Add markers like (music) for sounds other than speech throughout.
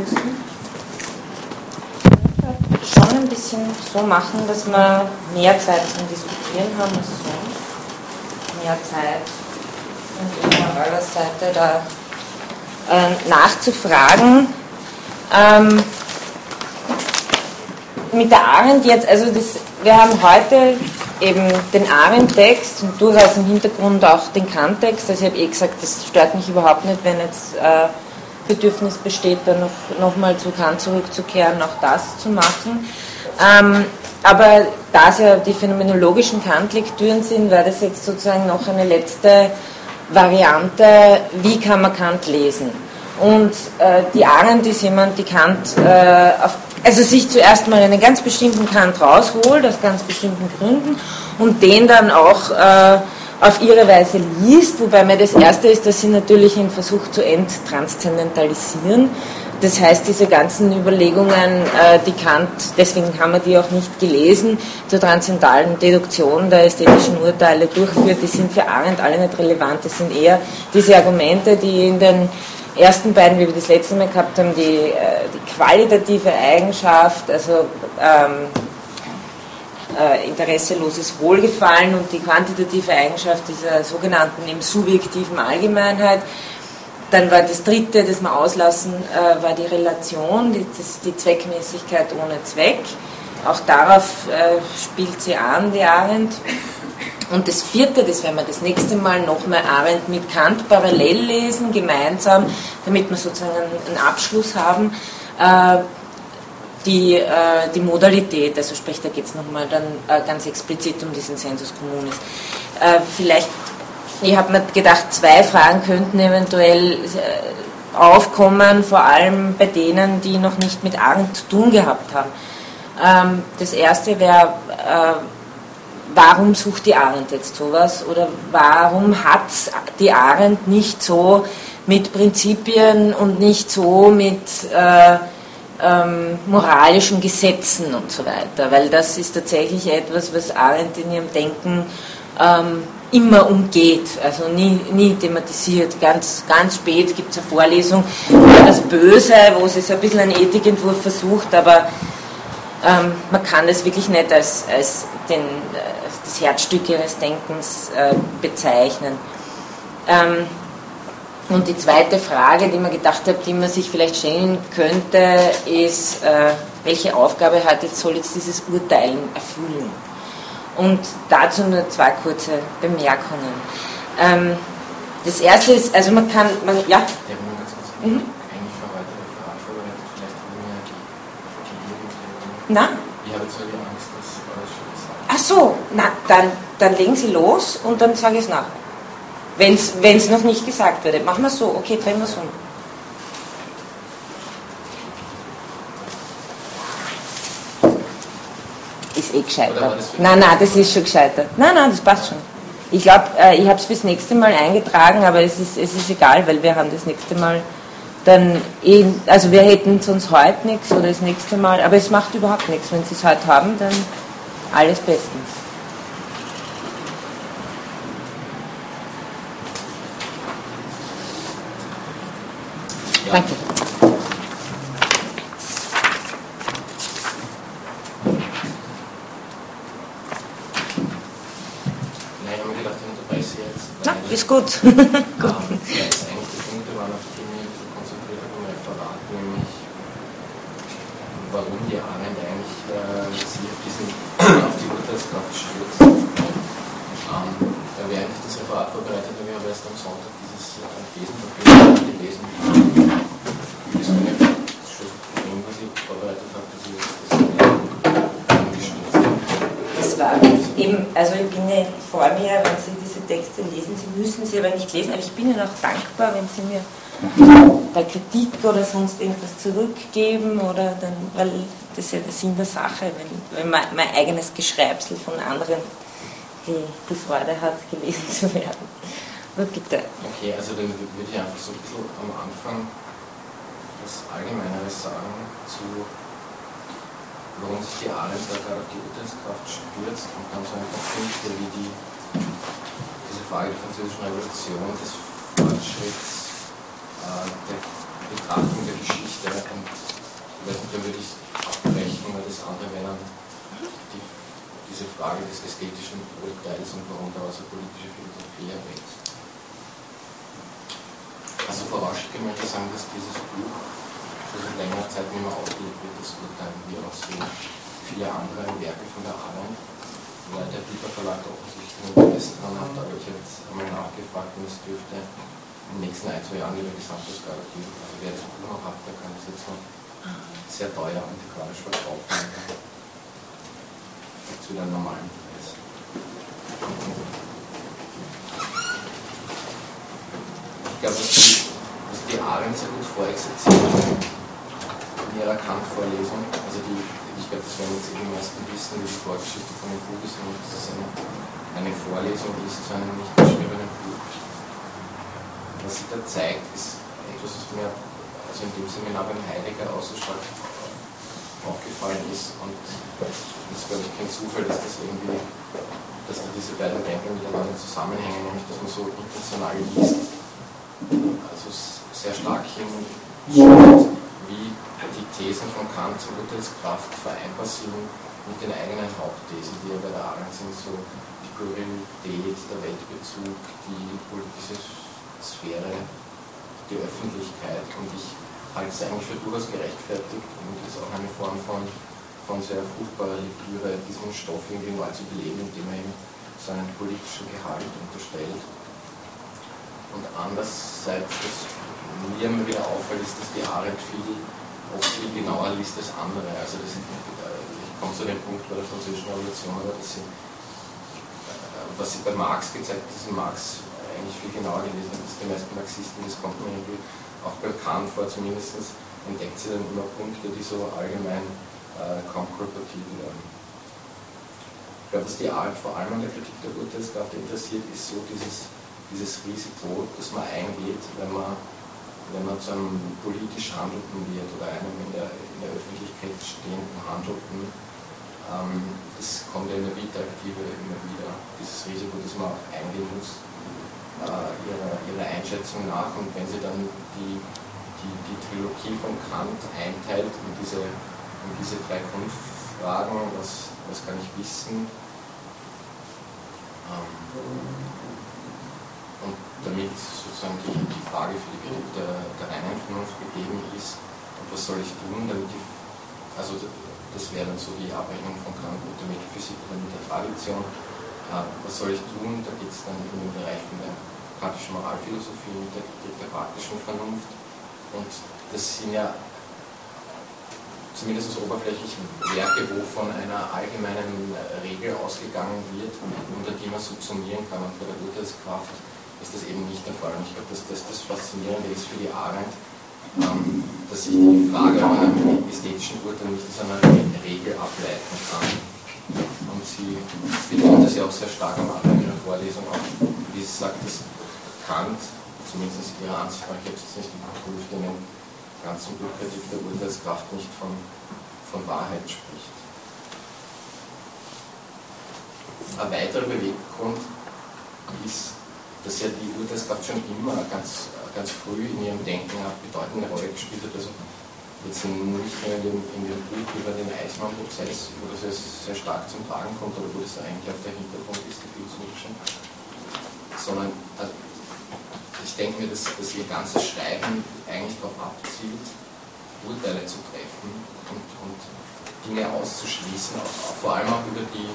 müssen. Schon ein bisschen so machen, dass wir mehr Zeit zum Diskutieren haben als sonst. Mehr Zeit und von aller Seite da äh, nachzufragen. Ähm, mit der Arendt jetzt, also das, wir haben heute eben den Arendt-Text und durchaus im Hintergrund auch den Kant-Text. Also ich habe eh gesagt, das stört mich überhaupt nicht, wenn jetzt äh, Bedürfnis besteht, dann noch, noch mal zu Kant zurückzukehren, auch das zu machen. Ähm, aber da es ja die phänomenologischen Kant-Lektüren sind, wäre das jetzt sozusagen noch eine letzte Variante, wie kann man Kant lesen. Und äh, die Arendt ist jemand, die Kant, äh, auf, also sich zuerst mal einen ganz bestimmten Kant rausholt, aus ganz bestimmten Gründen, und den dann auch äh, auf ihre Weise liest, wobei mir das Erste ist, dass sie natürlich einen Versuch zu enttranszendentalisieren. Das heißt, diese ganzen Überlegungen, äh, die Kant, deswegen haben wir die auch nicht gelesen, zur transzendentalen Deduktion der ästhetischen Urteile durchführt, die sind für Arendt alle nicht relevant. Das sind eher diese Argumente, die in den ersten beiden, wie wir das letzte Mal gehabt haben, die, äh, die qualitative Eigenschaft, also ähm, äh, interesseloses Wohlgefallen und die quantitative Eigenschaft dieser sogenannten im subjektiven Allgemeinheit. Dann war das dritte, das wir auslassen, äh, war die Relation, die, das, die Zweckmäßigkeit ohne Zweck. Auch darauf äh, spielt sie an, die Arendt. Und das vierte, das werden wir das nächste Mal nochmal Arendt mit Kant parallel lesen, gemeinsam, damit wir sozusagen einen Abschluss haben. Äh, die, äh, die Modalität, also sprich, da geht es nochmal dann äh, ganz explizit um diesen Sensus Communis. vielleicht, ich habe mir gedacht, zwei Fragen könnten eventuell aufkommen, vor allem bei denen, die noch nicht mit Arendt zu tun gehabt haben. Ähm, das erste wäre, warum sucht die Arendt jetzt sowas oder warum hat die Arendt nicht so mit Prinzipien und nicht so mit äh, ähm, moralischen Gesetzen und so weiter, weil das ist tatsächlich etwas, was Arendt in ihrem Denken ähm, immer umgeht, also nie, nie thematisiert. Ganz, ganz spät gibt es eine Vorlesung über das Böse, wo sie so ein bisschen einen Ethikentwurf versucht, aber ähm, man kann es wirklich nicht als, als den, äh, das Herzstück ihres Denkens äh, bezeichnen. Ähm, und die zweite Frage, die man gedacht hat, die man sich vielleicht stellen könnte, ist, äh, welche Aufgabe hat jetzt, soll jetzt dieses Urteilen erfüllen? Und dazu nur zwei kurze Bemerkungen. Ähm, das erste ist, also man kann, man, ja? Mhm. Na? Ich habe jetzt so die Angst, dass Ach so, na, dann, dann legen Sie los und dann sage ich es nach. Wenn es noch nicht gesagt wurde. Machen wir so, okay, drehen wir es um. Ist eh gescheitert. Nein, nein, das ist schon gescheitert. Nein, nein, das passt schon. Ich glaube, äh, ich habe es fürs nächste Mal eingetragen, aber es ist, es ist egal, weil wir haben das nächste Mal dann eh, also wir hätten sonst heute nichts oder das nächste Mal, aber es macht überhaupt nichts. Wenn Sie es heute haben, dann alles bestens. Ja. Danke. Nein, ich habe mir gedacht, ich unterbreche jetzt. Na, ist gut. gut. Vor mir, wenn Sie diese Texte lesen, Sie müssen sie aber nicht lesen, aber ich bin Ihnen auch dankbar, wenn Sie mir bei Kritik oder sonst irgendwas zurückgeben oder dann, weil das ist ja der Sinn der Sache, wenn, wenn mein, mein eigenes Geschreibsel von anderen die, die Freude hat, gelesen zu werden. Aber bitte. Okay, also dann würde ich einfach so ein bisschen am Anfang das Allgemeineres sagen zu warum sich die Arendt da gerade auf die Urteilskraft stürzt und dann so ein paar Punkte wie die, diese Frage der französischen Revolution, des Fortschritts, äh, der Betrachtung der Geschichte und dann würde ich abbrechen, weil das andere wäre dann die, diese Frage des ästhetischen Urteils und warum daraus eine politische Philosophie erwächst. Also vorausschicken möchte ich sagen, dass dieses Buch schon seit längerer Zeit nicht mehr ausgelegt wird, das Urteil, wie auch so viele andere Werke von der Arbeit, weil der Bieber Verlag offensichtlich ein Interesse daran hat, aber ich habe jetzt einmal nachgefragt und es dürfte in den nächsten ein, zwei Jahren wieder Gesamtausgabe geben. Also wer das Buch noch hat, der kann es jetzt noch sehr teuer antiquarisch verkaufen. Wieder einen normalen Preis. Ich glaube, dass die, dass sehr gut vorexerziert in ihrer Kant-Vorlesung. Also die, ich glaube, das werden jetzt eben die meisten wissen, wie die Vorgeschichte von dem Buch ist und dass es eine, eine Vorlesung ist zu einem nicht geschriebenen Buch. Was sie da zeigt, ist etwas, was mir also in dem Seminar beim Heidegger stark aufgefallen ist. Und es ist, glaube ich, kein Zufall, dass das irgendwie, dass da diese beiden Denker miteinander zusammenhängen, nämlich dass man so intentional liest. Also sehr stark hinschaut, wie die Thesen von Kant zur Urteilskraft vereinbar sind mit den eigenen Hauptthesen, die ja bei der Arendt sind, so die Pluralität, der Weltbezug, die politische Sphäre, die Öffentlichkeit. Und ich halte es eigentlich für durchaus gerechtfertigt und ist auch eine Form von, von sehr fruchtbarer Lektüre, diesen Stoff irgendwie neu zu beleben, indem er ihm seinen politischen Gehalt unterstellt. Und andererseits, was mir immer wieder auffällt, ist, dass die Arendt viel, oft viel genauer liest als andere. Also das, ich komme zu dem Punkt bei der Französischen Revolution, aber dass sie, was sie bei Marx gezeigt hat, dass Marx eigentlich viel genauer gelesen als die meisten Marxisten. Das kommt mir irgendwie auch bei Kant vor, zumindest entdeckt sie dann immer Punkte, die so allgemein äh, kaum kolportiert werden. Ich glaube, was die Art vor allem an der Kritik der Urteilskraft interessiert, ist so dieses, dieses Risiko, das man eingeht, wenn man, wenn man zu einem politisch Handelnden wird oder einem in der, in der Öffentlichkeit stehenden Handelnden. Ähm, das kommt ja in der Vita-Aktive immer wieder, dieses Risiko, das man auch eingehen muss äh, ihrer, ihrer Einschätzung nach und wenn sie dann die, die, die Trilogie von Kant einteilt in diese, in diese drei Grundfragen, was, was kann ich wissen, ähm, und damit sozusagen die, die Frage für die Kritik der, der reinen Vernunft gegeben ist, und was soll ich tun, damit die, also das wäre dann so die Abrechnung von Kant mit der Metaphysik oder mit der Tradition, äh, was soll ich tun, da geht es dann in den Bereich von der praktischen Moralphilosophie und der Kritik der praktischen Vernunft. Und das sind ja zumindest oberflächlich Werke, wo von einer allgemeinen Regel ausgegangen wird, unter die man subsumieren kann. Und bei der Urteilskraft ist das eben nicht der Fall. Und ich glaube, dass das das Faszinierende ist für die Arendt, ähm, dass sich die Frage an einem ästhetischen Urteil nicht aus einer Regel ableiten kann. Und sie betont das ja auch sehr stark am Anfang in der Vorlesung, auch wie sie sagt, dass Kant, zumindest ihrer Ansicht nach, ich habe es jetzt nicht überprüft, in dem ganzen Buchkritik der Urteilskraft nicht von, von Wahrheit spricht. Ein weiterer Beweggrund ist, dass ja die Urteilskraft schon immer ganz, ganz früh in ihrem Denken eine bedeutende Rolle gespielt hat. Also jetzt nicht nur in dem, in dem Buch über den Eismann-Prozess, wo das sehr stark zum Tragen kommt, oder wo das eigentlich auf der Hintergrund ist, die Gefühlsmittel, sondern also ich denke mir, dass, dass ihr ganzes Schreiben eigentlich darauf abzielt, Urteile zu treffen und, und Dinge auszuschließen, auch, vor allem auch über die,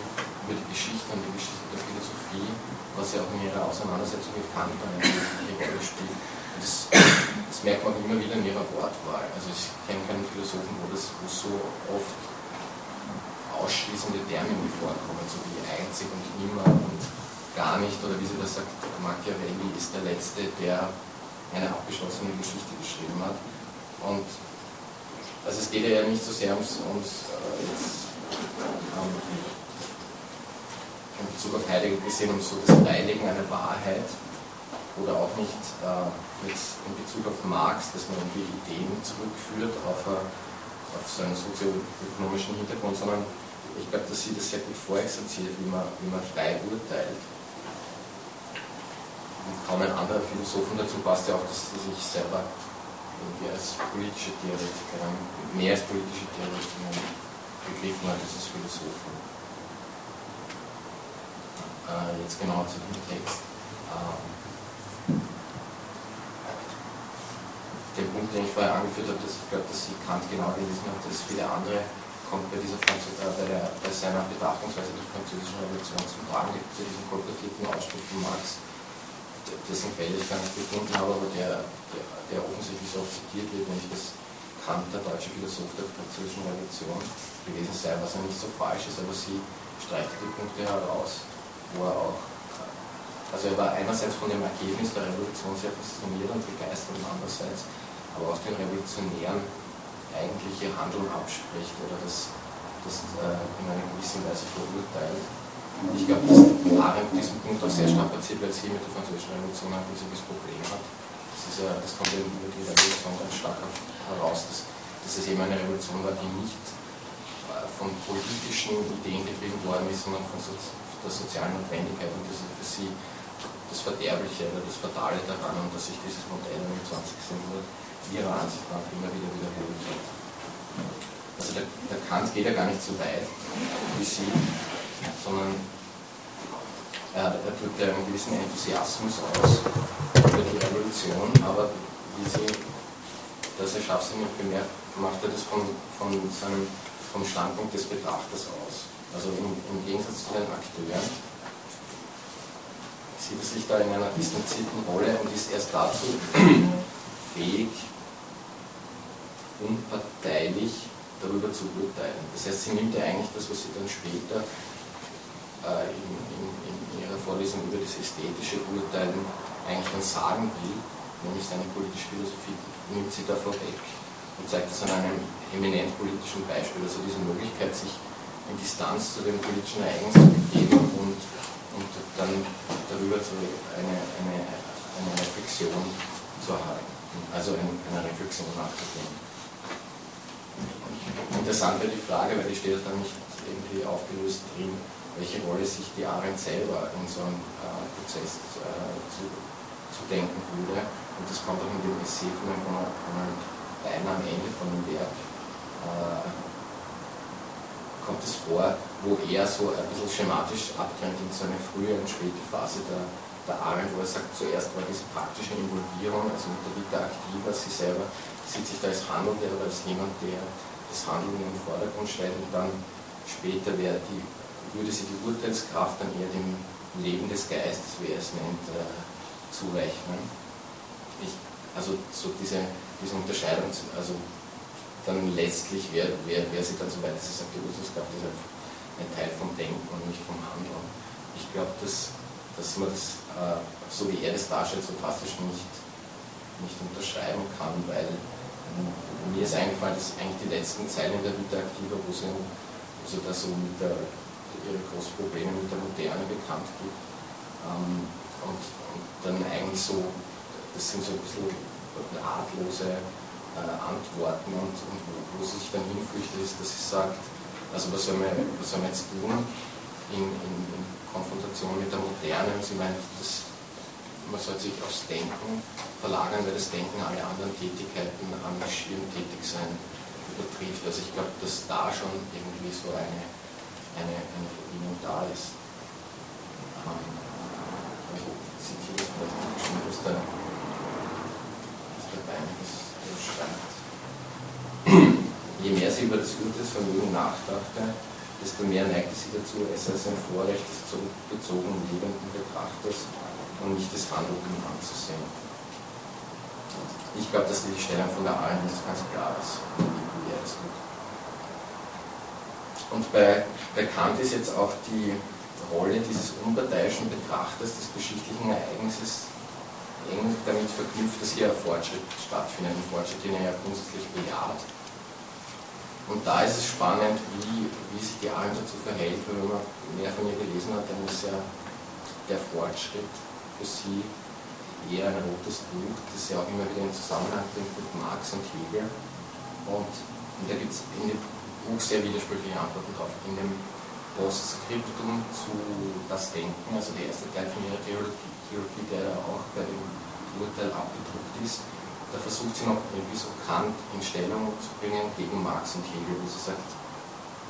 über die Geschichte und die Geschichte der Philosophie, was ja auch in ihrer Auseinandersetzung mit Kant eine wichtige Rolle spielt. Das, das, merkt man immer wieder in ihrer Wortwahl. Also ich kenne keinen Philosophen, wo das wo so oft ausschließende Termine vorkommen, so wie einzig und immer und gar nicht, oder wie sie das sagt, Machiavelli ist der Letzte, der eine abgeschlossene Geschichte geschrieben hat. Und also es geht ja nicht so sehr ums, ums äh, jetzt, ähm, in Bezug auf Heidegger gesehen, um so das Freilegen einer Wahrheit oder auch nicht äh, jetzt in Bezug auf Marx, dass man irgendwie Ideen zurückführt auf, a, auf so einen sozioökonomischen Hintergrund, sondern ich glaube, dass sie das sehr gut vorexerziert, wie man, wie man frei urteilt kaum ein anderer Philosophen dazu passt ja auch, dass sie sich selber irgendwie als politische Theoretikerin, mehr als politische Theoretikerin begriffen hat als Philosophin. Äh, jetzt genau zu dem Text. Ähm, den Punkt, den ich vorher angeführt habe, dass ich glaube, dass sie Kant genau gelesen hat, dass viele andere kommt bei, dieser Französ äh, bei, der, bei seiner Betrachtungsweise der französischen Revolution zum Tragen, zu diesem kolportierten Ausspruch von Marx, dessen Quelle ich gar nicht gefunden habe, aber der, der, der offensichtlich so oft zitiert wird, nämlich dass Kant der deutsche Philosoph der französischen Revolution gewesen sei, was ja nicht so falsch ist, aber sie streicht die Punkte heraus, wo er auch, also er war einerseits von dem Ergebnis der Revolution sehr fasziniert und begeistert und andererseits aber auch den Revolutionären eigentliche Handeln abspricht oder das, das äh, in einer gewissen Weise verurteilt. Ich glaube, dass Arendt diesen Punkt auch sehr strapaziert, weil sie mit der französischen Revolution ein riesiges Problem hat. Das, ist ja, das kommt eben über die Revolution ganz stark heraus, dass, dass es eben eine Revolution war, die nicht äh, von politischen Ideen getrieben worden ist, sondern von so, der sozialen Notwendigkeit. Und das ist für sie das Verderbliche oder das Fatale daran und dass sich dieses Modell im 20. Jahrhundert ihrer Ansicht nach immer wieder wiederholt hat. Also der, der Kant geht ja gar nicht so weit wie sie, sondern er, er drückt ja einen gewissen Enthusiasmus aus über die Revolution, aber wie sie das er scharfsinnig bemerkt, macht er das von, von seinem, vom Standpunkt des Betrachters aus. Also im, im Gegensatz zu den Akteuren sieht er sich da in einer distanzierten Rolle und ist erst dazu (clears throat) fähig, unparteilich darüber zu urteilen. Das heißt, sie nimmt ja eigentlich das, was sie dann später äh, in, in, in, ihrer Vorlesung über das ästhetische Urteilen eigentlich dann sagen will, nämlich seine politische Philosophie, nimmt sie davor weg und zeigt das an einem eminent politischen Beispiel, also diese Möglichkeit, sich in Distanz zu dem politischen Ereignis zu begeben und, und dann darüber eine, eine, eine Reflexion zu erhalten, also eine, Reflexion nachzudenken. Interessant wäre die Frage, weil die steht dann nicht irgendwie aufgelöst drin, welche Rolle sich die Arendt selber in so einem äh, Prozess äh, zu, zu, denken würde. Und das kommt auch in dem Essay von Ronald Beiner am Ende von dem Werk, äh, kommt es vor, wo er so ein bisschen schematisch abtrennt in so eine frühe und späte Phase der, der Arendt, wo er sagt, zuerst war diese praktische Involvierung, also mit der Vita aktiva, sie selber sieht sich da als Handelnder oder als jemand, der das Handeln in den Vordergrund stellt und dann später wäre die, würde sie die Urteilskraft dann eher dem Leben des Geistes, wie er es nennt, äh, zurechnen. Ich, also so diese, diese Unterscheidung, also dann letztlich wäre wär, wär sie dann so weit, dass sie sagt, die Urteilskraft ist ein Teil vom Denken und nicht vom Handeln. Ich glaube, dass, dass man das, äh, so wie er das darstellt, so drastisch nicht, nicht unterschreiben kann, weil mir ist eingefallen, dass eigentlich die letzten Zeilen der Vita Activa, wo sie, wo da so mit der, ihre großen Probleme mit der Moderne bekannt gibt. Ähm, und, und, dann eigentlich so, das sind so ein bisschen äh, Antworten und, und wo, sie sich dann hinflüchtet, ist, dass sie sagt, also was soll man, was soll man jetzt tun in, in, in Konfrontation mit der Moderne? Und sie meint, das man soll sich aufs Denken verlagern, weil das Denken alle anderen Tätigkeiten am tätig sein übertrifft. Also ich glaube, dass da schon irgendwie so eine, eine, eine Verbindung da ist. Ähm, ich zitiere das vielleicht schon aus der, aus der Beine, das, das schreibt. Je mehr sie über das Urteilsvermögen nachdachte, desto mehr neigte sie dazu, es als ein Vorrecht des zurückgezogenen lebenden Betrachters und nicht das Handeln anzusehen. Ich glaube, dass die Stellung von der Allen ganz klar ist. Und bei, bei Kant ist jetzt auch die Rolle dieses unparteiischen Betrachters des geschichtlichen Ereignisses eng damit verknüpft, dass hier ein Fortschritt stattfindet, ein Fortschritt, den er ja grundsätzlich bejaht. Und da ist es spannend, wie, wie sich die Allen dazu verhält, wenn man mehr von ihr gelesen hat, dann ist ja der Fortschritt für sie eher ein rotes Buch, das ja auch immer wieder in Zusammenhang bringt mit Marx und Hegel. Und, da gibt es in dem Buch sehr widersprüchliche Antworten drauf. In dem Postskriptum zu Das Denken, also der erste Teil von ihrer Theologie der auch bei dem Urteil abgedruckt ist, da versucht sie noch irgendwie so Kant in Stellung zu bringen gegen Marx und Hegel, wo sie sagt,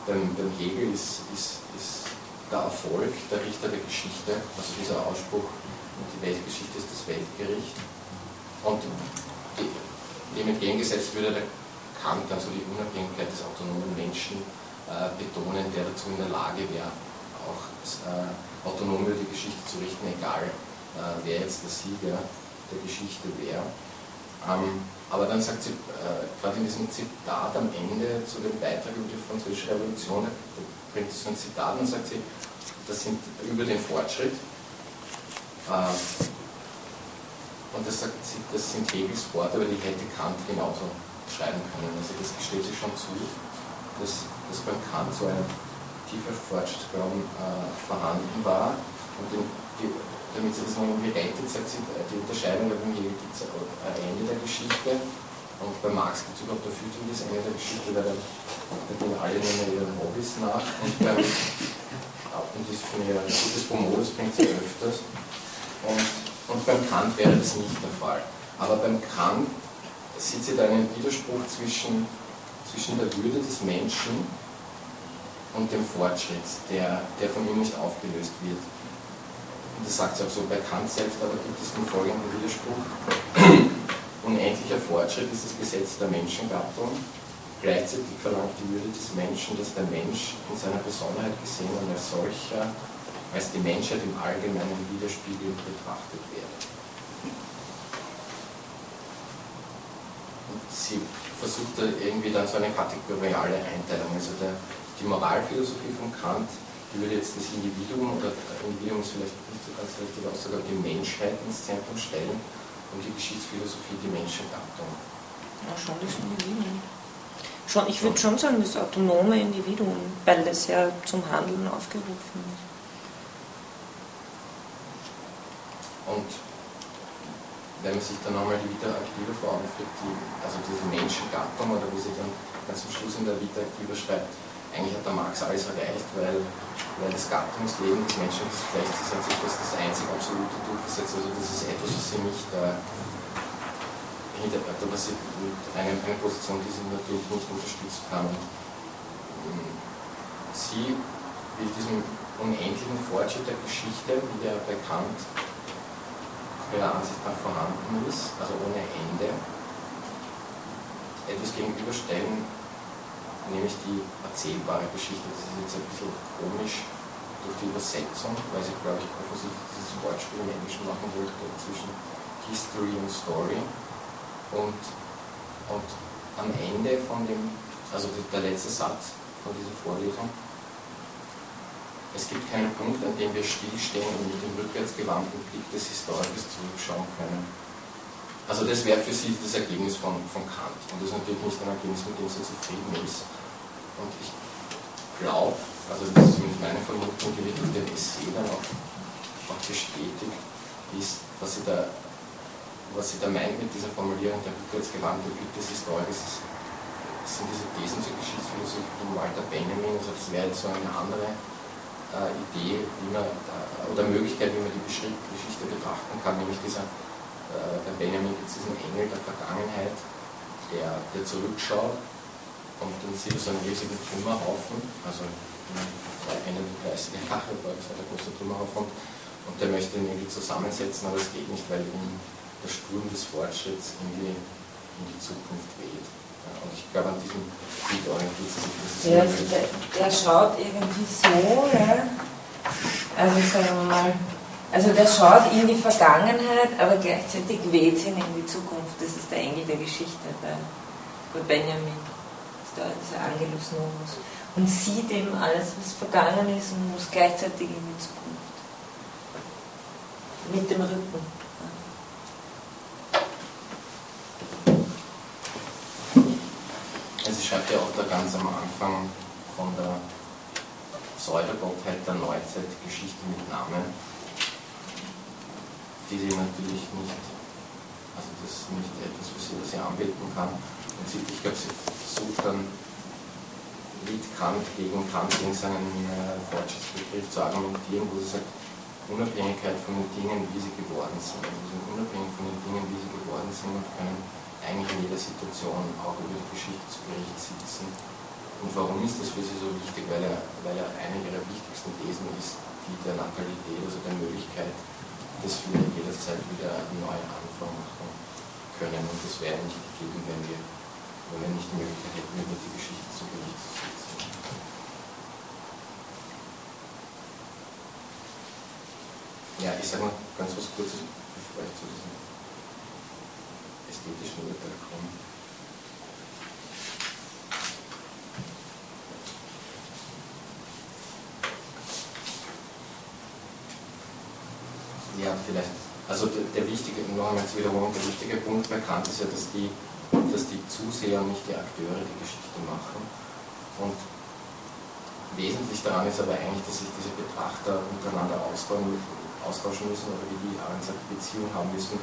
beim, beim Hegel ist, ist, ist der Erfolg der Richter der Geschichte, also dieser Ausspruch, die Weltgeschichte ist das Weltgericht. Und dem entgegengesetzt würde der Kant dann so die Unabhängigkeit des autonomen Menschen äh, betonen, der dazu in der Lage wäre, auch äh, autonom über die Geschichte zu richten, egal äh, wer jetzt der Sieger der Geschichte wäre. Ähm, aber dann sagt sie, äh, gerade in diesem Zitat am Ende zu dem Beitrag über die Französische Revolution, da bringt sie so ein Zitat und sagt sie, das sind über den Fortschritt. Äh, und das, sagt sie, das sind Hegels Worte, aber die hätte Kant genauso schreiben können. Also das gesteht sich schon zu, dass, dass beim Kant so ein tiefer Fortschrittsglauben äh, vorhanden war. Und den, die, damit sie das noch irgendwie rettet, sagt sie, die Unterscheidung ein Ende der Geschichte. Und bei Marx gibt es überhaupt ein füterndes Ende der Geschichte, weil da, da gehen alle mehr ihren Hobbys nach. Und beim, und das finde ich ein gutes Promo, das bringt sie öfters. Und und beim Kant wäre das nicht der Fall. Aber beim Kant sieht sie da einen Widerspruch zwischen, zwischen der Würde des Menschen und dem Fortschritt, der, der von ihm nicht aufgelöst wird. Und das sagt sie auch so bei Kant selbst, aber gibt es den folgenden Widerspruch. (clears throat) Unendlicher Fortschritt ist das Gesetz der Menschengattung. Gleichzeitig verlangt die Würde des Menschen, dass der Mensch in seiner Besonderheit gesehen und als solcher als die Menschheit im Allgemeinen widerspiegelnd betrachtet werde. Und sie versucht da irgendwie dann so eine kategoriale Einteilung. Also der, die Moralphilosophie von Kant, die würde jetzt das Individuum, oder Individuum ist vielleicht so ganz richtig Aussage, aber die Menschheit ins Zentrum stellen und die Geschichtsphilosophie die Menschengattung. Ja, schon das Individuum. Schon, ich würde schon sagen, das autonome Individuum, weil das ja zum Handeln aufgerufen ist. Und wenn man sich dann nochmal die Vita Activa vor Augen führt, die, also diese Menschengattung, oder wie sie dann ganz zum Schluss in der Vita Activa schreibt, eigentlich hat der Marx alles erreicht, weil, weil das Gattungsleben des Menschen das gleichzusetzen ist das einzige absolute durchgesetzt. Also das ist etwas, was sie nicht äh, hinter, was sie mit einer, einer Position, die sie natürlich nicht unterstützen kann. Ähm, sie will diesen unendlichen Fortschritt der Geschichte, wie der bekannt ihrer Ansicht nach vorhanden ist, also ohne Ende, etwas gegenüberstellen, nämlich die erzählbare Geschichte. Das ist jetzt ein bisschen komisch durch die Übersetzung, weil sie, glaube ich, offensichtlich dieses Wortspiel im Englischen machen wollte zwischen History und Story. Und, und am Ende von dem, also der letzte Satz von dieser Vorlesung, es gibt keinen Punkt, an dem wir stillstehen und mit dem rückwärtsgewandten Blick des Historikers zurückschauen können. Also das wäre für sie das Ergebnis von, von Kant. Und das ist natürlich nicht ein Ergebnis, mit dem sie zufrieden ist. Und ich glaube, also das ist zumindest meine Vermutung, die wird durch den Essay dann auch, auch bestätigt, ist, was sie da was sie da meint mit dieser Formulierung der rückwärtsgewandte Blick des Historikers, sind diese Thesen zur Geschichtsphilosophie von Walter Benjamin, also das wäre jetzt so eine andere äh, Idee wie man, äh, oder Möglichkeit, wie man die Geschichte betrachten kann, nämlich dieser, äh, der Benjamin gibt es diesen Engel der Vergangenheit, der, der zurückschaut und dann sieht er so einen riesigen Trümmerhaufen, also der 30er Jahre war das der große Trümmerhaufen und der möchte ihn irgendwie zusammensetzen, aber es geht nicht, weil ihm der Sturm des Fortschritts irgendwie in die Zukunft weht. Und ich glaube, an diesem Bild orientiert sich das. Ja, der, der, schaut irgendwie so, ja. Also sagen wir mal, also der schaut in die Vergangenheit, aber gleichzeitig weht hin in die Zukunft. Das ist der Engel der Geschichte bei Benjamin. Der Angelus Novus. Und sieht eben alles, was vergangen ist und muss gleichzeitig in die Zukunft. Mit dem Rücken. Sie schreibt ja auch da ganz am Anfang von der Pseudogottheit der Neuzeit Geschichte mit Namen, die sie natürlich nicht, also das ist nicht etwas, was sie, was sie anbieten kann. Und sie, ich glaube, sie versucht dann mit Kant gegen Kant gegen seinen äh, Fortschrittsbegriff zu argumentieren, wo sie sagt, Unabhängigkeit von den Dingen, wie sie geworden sind. Also sie sind unabhängig von den Dingen, wie sie geworden sind und können eigentlich in jeder Situation auch über die Geschichte zu Gericht sitzen. Und warum ist das für sie so wichtig? Weil er, weil er eine ihrer wichtigsten Thesen ist, die der Natalität, also der Möglichkeit, dass wir jederzeit wieder neu anfangen machen können. Und das wäre nicht gegeben, wenn wir, wenn wir nicht die Möglichkeit hätten, über die Geschichte zu Gericht zu. Ja, ich sage mal ganz was Kurzes, bevor ich zu diesem ästhetischen Urteil komme. Ja, vielleicht. Also der, der wichtige, noch einmal zur Wiederholung, der wichtige Punkt bei Kant ist ja, dass die, dass die Zuseher und nicht die Akteure die Geschichte machen. Und wesentlich daran ist aber eigentlich, dass sich diese Betrachter untereinander austauschen, müssen oder wie die Arendt sagt, Beziehung haben müssen,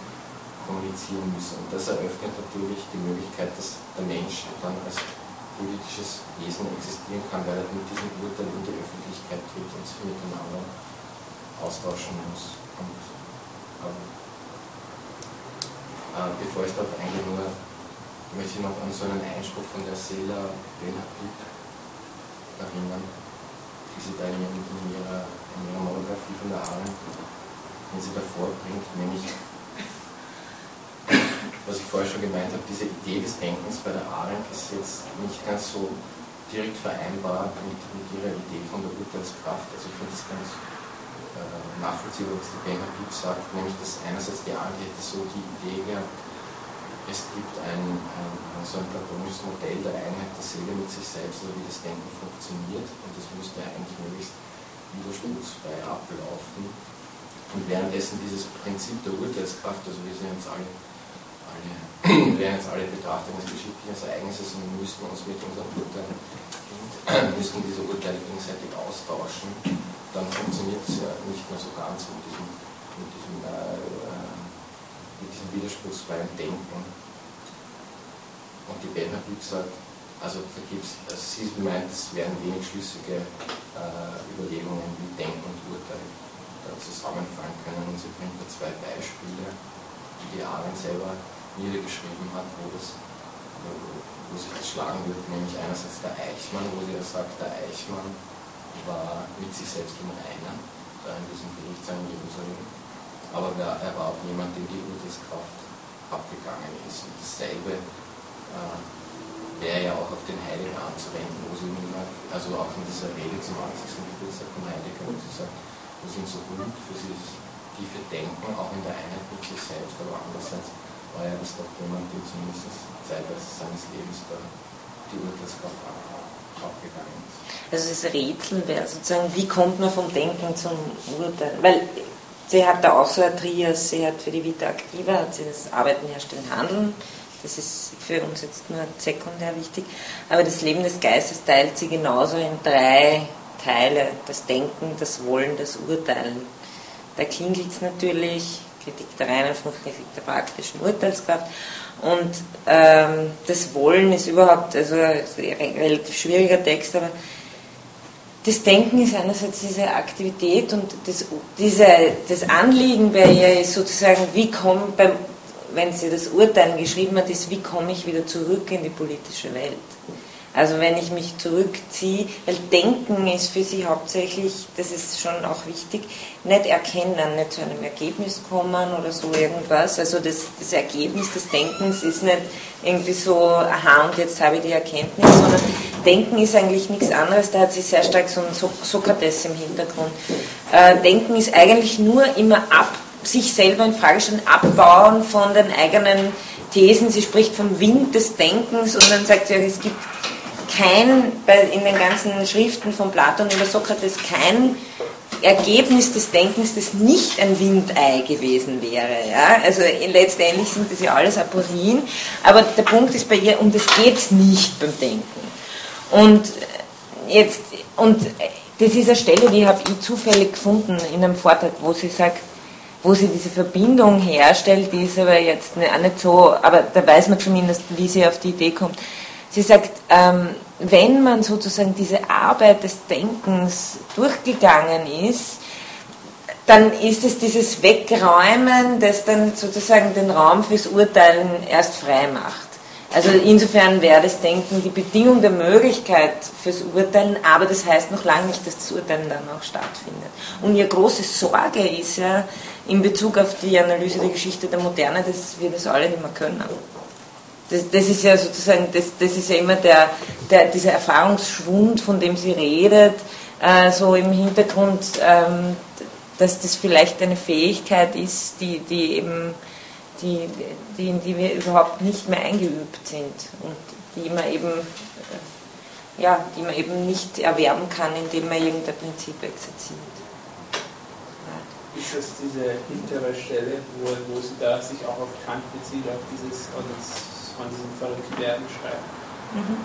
kommunizieren müssen. Und das eröffnet natürlich die Möglichkeit, dass der Mensch dann als politisches Wesen existieren kann, weil er mit diesem Urteil in die Öffentlichkeit tritt und sich miteinander austauschen muss. Und, ähm, äh, bevor ich darauf eingehe, nur möchte ich noch an so einen Einspruch von der Sela Benapit erinnern, die sie da in, in, ihrer, in ihrer Monographie von der Arendt, wenn sie davor bringt, nämlich was ich vorher schon gemeint habe, diese Idee des Denkens bei der Arendt ist jetzt nicht ganz so direkt vereinbar mit, mit ihrer Idee von der Urteilskraft. Also ich finde das ganz äh, nachvollziehbar, was die Benner Piep sagt, nämlich dass einerseits die Arendt hätte so die Idee gehabt, es gibt ein, ein, so ein platonisches Modell der Einheit der Seele mit sich selbst, also wie das Denken funktioniert und das müsste eigentlich möglichst widerspruchsfrei ablaufen. Und währenddessen dieses Prinzip der Urteilskraft, also wir sind uns alle alle, (clears throat) werden jetzt alle Betrachtungen des geschichtlichen Ereignisses und müssten uns mit unseren Urteilen, (clears throat) müssten diese Urteile gegenseitig austauschen, dann funktioniert es ja nicht mehr so ganz mit diesem, mit diesem, äh, mit diesem widerspruchsfreien Denken. Und die Benner sagt, also da gibt es, also sie meint, es wären wenig schlüssige äh, Überlegungen, wie Denken und Urteil da zusammenfallen können. Und sie bringt da zwei Beispiele, die die Arendt selber niedergeschrieben hat, wo, das, wo sich das schlagen wird, nämlich einerseits der Eichmann, wo sie ja sagt, der Eichmann war mit sich selbst im Reinen, da in diesem Gerichtssaal in Jerusalem, aber er war auch jemand, dem die Urteilskraft abgegangen ist. Und dasselbe äh, wäre ja auch auf den Heiligen anzuwenden, wo sie immer, also auch in dieser Rede zum 80. Geburtstag vom Heiligen, wo sie sagt, wo sind so gut für sie tiefe Denken, auch in der Einheit mit sich selbst, aber andererseits war ja das doch jemand, dem zumindest zeitweise seines Lebens da die Urteilskraft abgegangen ist. Also das Rätsel wäre sozusagen, wie kommt man vom Denken zum Urteil? Weil sie hat da auch so ein Trias, sie hat für die Vita Activa, hat sie das Arbeiten, Herstellen, Handeln, das ist für uns jetzt nur sekundär wichtig, aber das Leben des Geistes teilt sie genauso in drei Teile, das Denken, das Wollen, das Urteilen. Da klingelt es natürlich, Kritik der reinen Vernunft, Kritik der praktischen Urteilskraft. Und ähm, das Wollen ist überhaupt also ein relativ schwieriger Text, aber das Denken ist einerseits diese Aktivität und das, diese, das Anliegen bei ihr ist sozusagen, wie komme wenn sie das Urteilen geschrieben hat, ist, wie komme ich wieder zurück in die politische Welt. Also wenn ich mich zurückziehe, weil Denken ist für sie hauptsächlich, das ist schon auch wichtig, nicht erkennen, nicht zu einem Ergebnis kommen oder so irgendwas. Also das, das Ergebnis des Denkens ist nicht irgendwie so, aha, und jetzt habe ich die Erkenntnis, sondern Denken ist eigentlich nichts anderes, da hat sie sehr stark so ein Sokrates im Hintergrund. Äh, Denken ist eigentlich nur immer ab, sich selber in Frage stellen, abbauen von den eigenen Thesen. Sie spricht vom Wind des Denkens und dann sagt sie, es gibt kein, in den ganzen Schriften von Platon über Sokrates kein Ergebnis des Denkens, das nicht ein Windei gewesen wäre. Ja? Also letztendlich sind das ja alles Aporien, aber der Punkt ist bei ihr, um das geht es nicht beim Denken. Und jetzt, und das ist eine Stelle, die habe ich zufällig gefunden in einem Vortrag, wo sie sagt, wo sie diese Verbindung herstellt, die ist aber jetzt auch nicht so, aber da weiß man zumindest, wie sie auf die Idee kommt. Sie sagt, ähm, wenn man sozusagen diese Arbeit des Denkens durchgegangen ist, dann ist es dieses Wegräumen, das dann sozusagen den Raum fürs Urteilen erst frei macht. Also insofern wäre das Denken die Bedingung der Möglichkeit fürs Urteilen, aber das heißt noch lange nicht, dass das Urteilen dann auch stattfindet. Und ihre große Sorge ist ja in Bezug auf die Analyse der Geschichte der Moderne, dass wir das alle nicht mehr können. Das, das ist ja sozusagen, das, das ist ja immer der, der, dieser Erfahrungsschwund, von dem sie redet, äh, so im Hintergrund, ähm, dass das vielleicht eine Fähigkeit ist, die, die eben die, die, in die wir überhaupt nicht mehr eingeübt sind und die man eben, äh, ja, die man eben nicht erwerben kann, indem man irgendein Prinzip exerziert. Ist das diese hintere Stelle, wo, wo sie da sich auch auf Kant bezieht, auf dieses, von diesem Verrücktwerden schreibt? Mhm.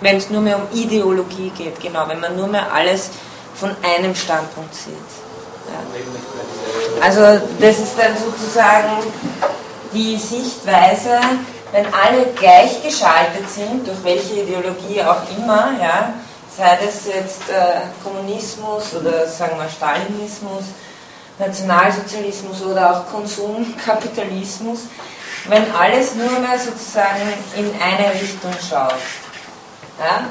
Wenn es nur mehr um Ideologie geht, genau, wenn man nur mehr alles von einem Standpunkt sieht. Ja. Also das ist dann sozusagen die Sichtweise, wenn alle gleichgeschaltet sind, durch welche Ideologie auch immer, ja, sei das jetzt äh, Kommunismus oder sagen wir Stalinismus, Nationalsozialismus oder auch Konsumkapitalismus, wenn alles nur mehr sozusagen in eine Richtung schaut, ja,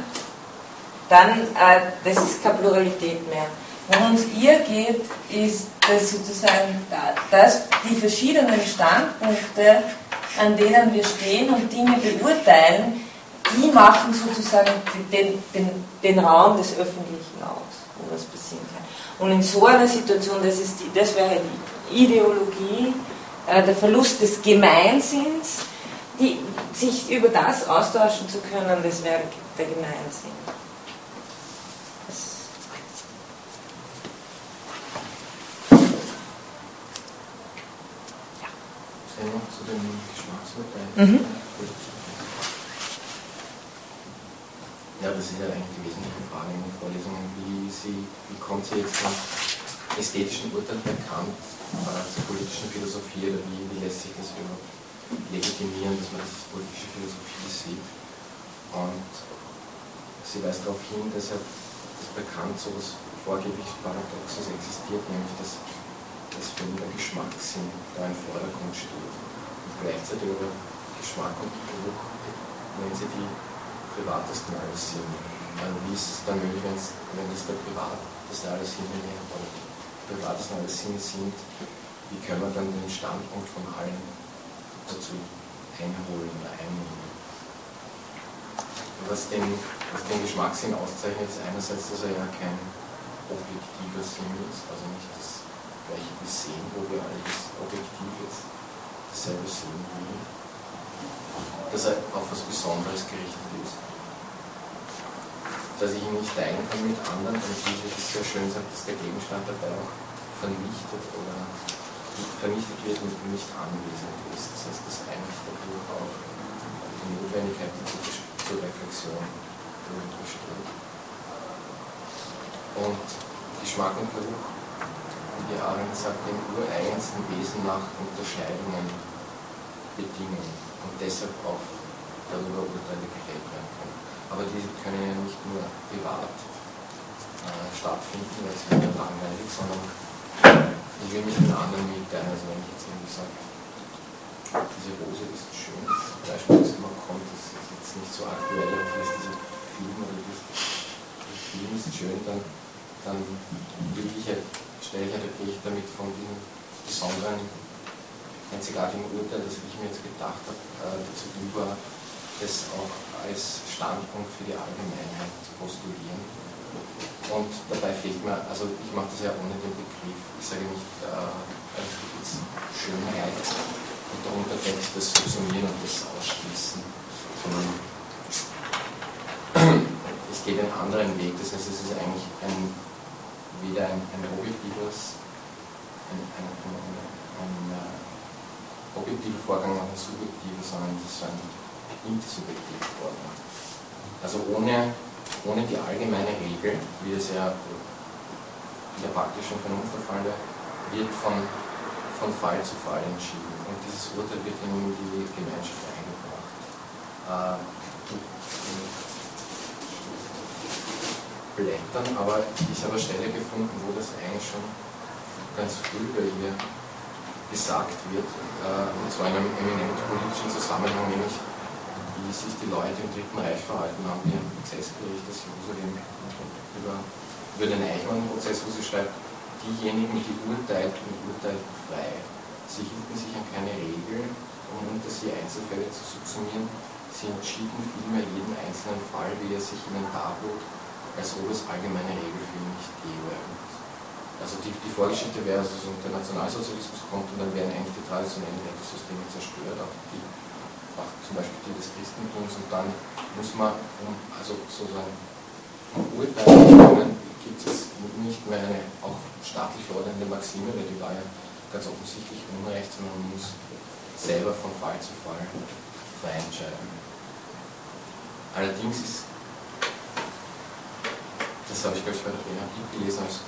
dann äh, das ist keine Pluralität mehr. Worum es ihr geht, ist, dass sozusagen dass die verschiedenen Standpunkte, an denen wir stehen und Dinge beurteilen, die machen sozusagen den, den, den Raum des Öffentlichen aus, wo das passieren kann. Und in so einer Situation, das, ist die, das wäre die Ideologie, der Verlust des Gemeinsinns, die, sich über das austauschen zu können, das wäre der Gemeinsinn. Mhm. Ja, das ist ja eigentlich die wesentliche Frage in den Vorlesungen. Wie, sie, wie kommt sie jetzt vom ästhetischen Urteil bekannt äh, zur politischen Philosophie oder wie, wie lässt sich das überhaupt legitimieren, dass man das als politische Philosophie sieht? Und sie weist darauf hin, dass ja das bekannt so etwas vorgeblich Paradoxes existiert, nämlich dass dass für den Geschmackssinn da im Vordergrund steht. Und gleichzeitig aber Geschmack und Geruch, wenn sie die privatesten alles sind. Also wie ist es dann möglich, wenn das der Privat, das da alles hinterher, aber alles Sinne sind, wie können wir dann den Standpunkt von allen dazu einholen oder einnehmen? Was den, was den Geschmackssinn auszeichnet, ist einerseits, dass er ja kein objektiver Sinn ist, also nicht das gleiche sehen, wo wir eigentlich objektiv jetzt dasselbe sehen wie, dass er auf was Besonderes gerichtet ist. Dass ich ihn nicht teilen kann mit anderen, und wie das sehr schön sagt, dass der Gegenstand dabei auch vernichtet oder vernichtet wird und nicht anwesend ist. Das heißt, dass eigentlich dadurch auch die Notwendigkeit zur Reflexion besteht. Und Geschmack und Geruch wie die Arendt sagt, dem ureigensten Wesen nach Unterscheidungen bedingen und deshalb auch darüber Urteile gefällt. Aber diese können ja nicht nur privat äh, stattfinden, weil es wäre langweilig, sondern ich will mich den anderen mitteilen. Also wenn ich jetzt irgendwie sage, diese Rose ist schön, das Beispiel, das immer kommt, das ist jetzt nicht so aktuell, aber vielleicht dieser Film oder das, Film ist schön, dann, dann will stelle ich ich damit von diesem besonderen, einzigartigen Urteil, das ich mir jetzt gedacht habe, äh, dazu über, das auch als Standpunkt für die Allgemeinheit zu postulieren. Und dabei fehlt mir, also ich mache das ja ohne den Begriff, ich sage nicht, äh, Schönheit und der Untertext das Subsumieren und das Ausschließen, sondern (clears throat) es geht einen anderen Weg. Das heißt, es ist eigentlich ein weder ein, ein objektives, ein, ein, ein uh, objektiver Vorgang noch ein subjektiver, sondern das ist ein intersubjektiver Vorgang. Also ohne, ohne die allgemeine Regel, wie es ja in der praktischen Vernunft der Fall wird von, von Fall zu Fall entschieden. Und dieses Urteil wird in die Gemeinschaft eingebracht. Äh, blättern, aber ich habe eine Stelle gefunden, wo das eigentlich schon ganz früh bei ihr gesagt wird, äh, und zwar in einem eminent politischen Zusammenhang, nämlich wie sich die Leute im Dritten Reich verhalten haben, ihren Prozessbericht aus Jerusalem über, über den Eichmann-Prozess, wo sie schreibt, diejenigen, die urteilten, urteilten frei. Sie hielten sich an keine Regeln, um unter sie Einzelfälle zu subsumieren, sie entschieden vielmehr jeden einzelnen Fall, wie er sich ihnen darbot, als ob es allgemeine Regel für ihn nicht gäbe. Also die, die Vorgeschichte wäre, also so der Nationalsozialismus kommt und dann werden eigentlich die traditionellen Rechtssysteme zerstört, auch, die, zum Beispiel die des Christentums und dann muss man, um, also sozusagen um zu können, gibt es nicht mehr eine auch staatlich verordnende Maxime, weil die war ja ganz offensichtlich Unrecht, sondern man muss selber von Fall zu Fall frei entscheiden. Allerdings ist, das habe ich glaube ich bei der Benabib gelesen, als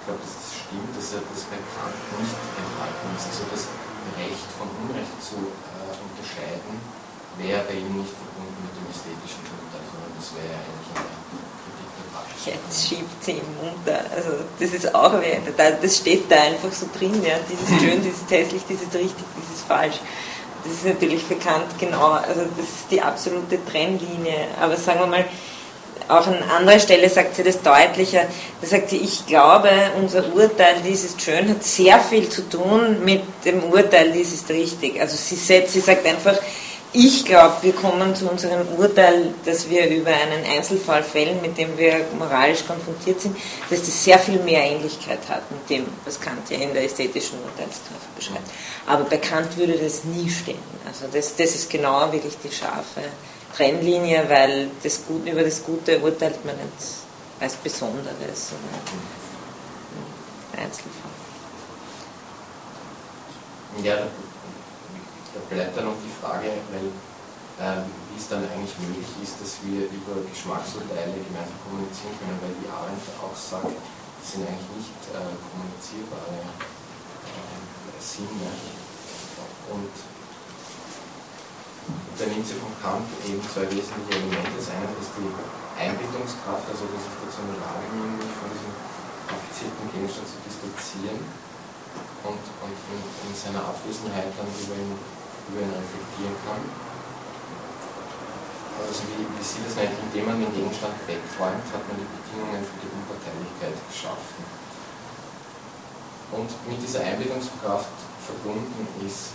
ich glaube, das stimmt, dass er das bei Kant nicht enthalten ist. Also das Recht von Unrecht zu äh, unterscheiden, wäre bei ihm nicht verbunden mit dem ästhetischen Urteil, sondern das wäre eigentlich eine Kritik der Praxis. Jetzt schiebt sie ihm unter. Also das ist auch das steht da einfach so drin, ja. Dieses schön, (laughs) dieses hässlich, dieses richtig, dieses falsch. Das ist natürlich Kant genau, also das ist die absolute Trennlinie. Aber sagen wir mal, auch an anderer Stelle sagt sie das deutlicher. Da sagt sie, ich glaube, unser Urteil, dies ist schön, hat sehr viel zu tun mit dem Urteil, dies ist richtig. Also sie, setzt, sie sagt einfach, ich glaube, wir kommen zu unserem Urteil, dass wir über einen Einzelfall fällen, mit dem wir moralisch konfrontiert sind, dass das sehr viel mehr Ähnlichkeit hat mit dem, was Kant ja in der ästhetischen Urteilskraft beschreibt. Aber bei Kant würde das nie stehen. Also das, das ist genau wirklich die scharfe Trennlinie, weil das Gut, über das Gute urteilt man nicht als Besonderes oder Einzelfall. Ja, da bleibt dann noch die Frage, weil, äh, wie es dann eigentlich möglich ist, dass wir über Geschmacksurteile gemeinsam kommunizieren können, weil die Arendt auch sagt, das sind eigentlich nicht äh, kommunizierbare äh, Sinne. Und da nimmt sie von Kant eben zwei wesentliche Elemente. Das eine ist die Einbildungskraft, also dass ich dazu in der Lage bin, mich von diesem affizierten Gegenstand zu distanzieren und, und in, in, seiner Abwesenheit dann über ihn, über ihn reflektieren kann. Also wie, wie sie das nennt, indem man den Gegenstand wegräumt, hat man die Bedingungen für die Unparteilichkeit geschaffen. Und mit dieser Einbildungskraft verbunden ist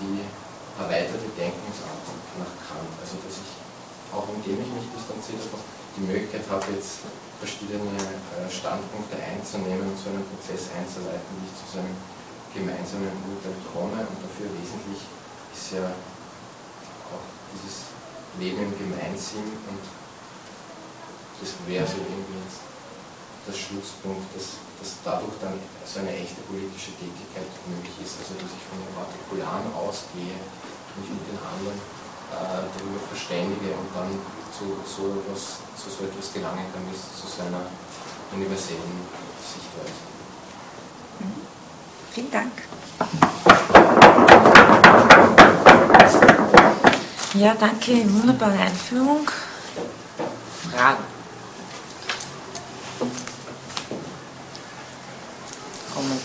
die erweiterte Denkungsart nach Kant. Also dass ich, auch indem ich mich distanziert habe, die Möglichkeit habe, jetzt verschiedene äh, Standpunkte einzunehmen und so einen Prozess einzuleiten, wie ich zu so einem gemeinsamen Urteil komme. Und dafür wesentlich ist ja auch dieses Leben im Gemeinsinn und das wäre so irgendwie jetzt das Schlusspunkt, dass, dass dadurch dann so eine echte politische Tätigkeit möglich ist, also dass ich von den Partikularen ausgehe, mich mit den anderen äh, darüber verständige und dann zu so, etwas, zu so etwas gelangen kann, wie zu seiner universellen Sichtweise. Mhm. Vielen Dank. Ja, danke, wunderbare Einführung. Fragen?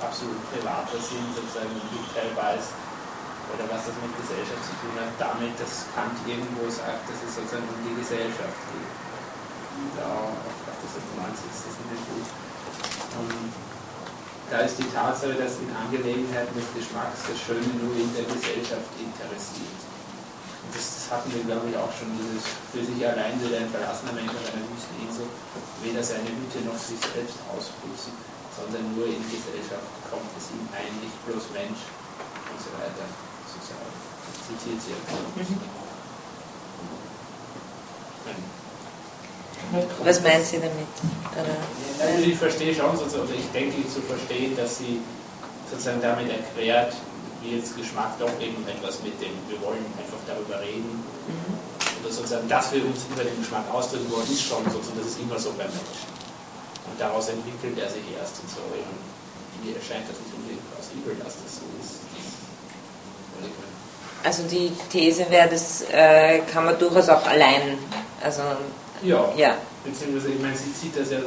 absolut privater Sinn sozusagen mitteilbar ist, oder was das mit Gesellschaft zu tun hat, damit, dass Kant irgendwo sagt, dass es sozusagen um die Gesellschaft geht. Da auf das Informatik ist das nicht gut. Und da ist die Tatsache, dass in Angelegenheiten des Geschmacks das Schöne nur in der Gesellschaft interessiert das, das, hatten wir, glaube ich, auch schon, dieses für sich allein will ein verlassener Mensch auf einer Wüsteninsel weder seine Hütte noch sich selbst ausputzen, sondern nur in Gesellschaft kommt es ihm ein, nicht bloß Mensch und so weiter. Sozusagen. Zitiert sie ja. Mhm. Was meinen Sie damit? Also ich verstehe schon, oder ich denke zu verstehen, dass sie sozusagen damit erklärt, wie jetzt Geschmack doch eben etwas mit dem, wir wollen einfach darüber reden. Mhm. Oder sozusagen, dass wir uns über den Geschmack ausdrücken wollen, ist schon sozusagen, das ist immer so beim Menschen. Daraus entwickelt er sich erst und so. Und mir erscheint das nicht unbedingt plausibel, dass das so ist. also die These wäre, das äh, kann man durchaus auch allein. Also, ja, ja. Beziehungsweise, ich meine, sie zieht das ja, äh,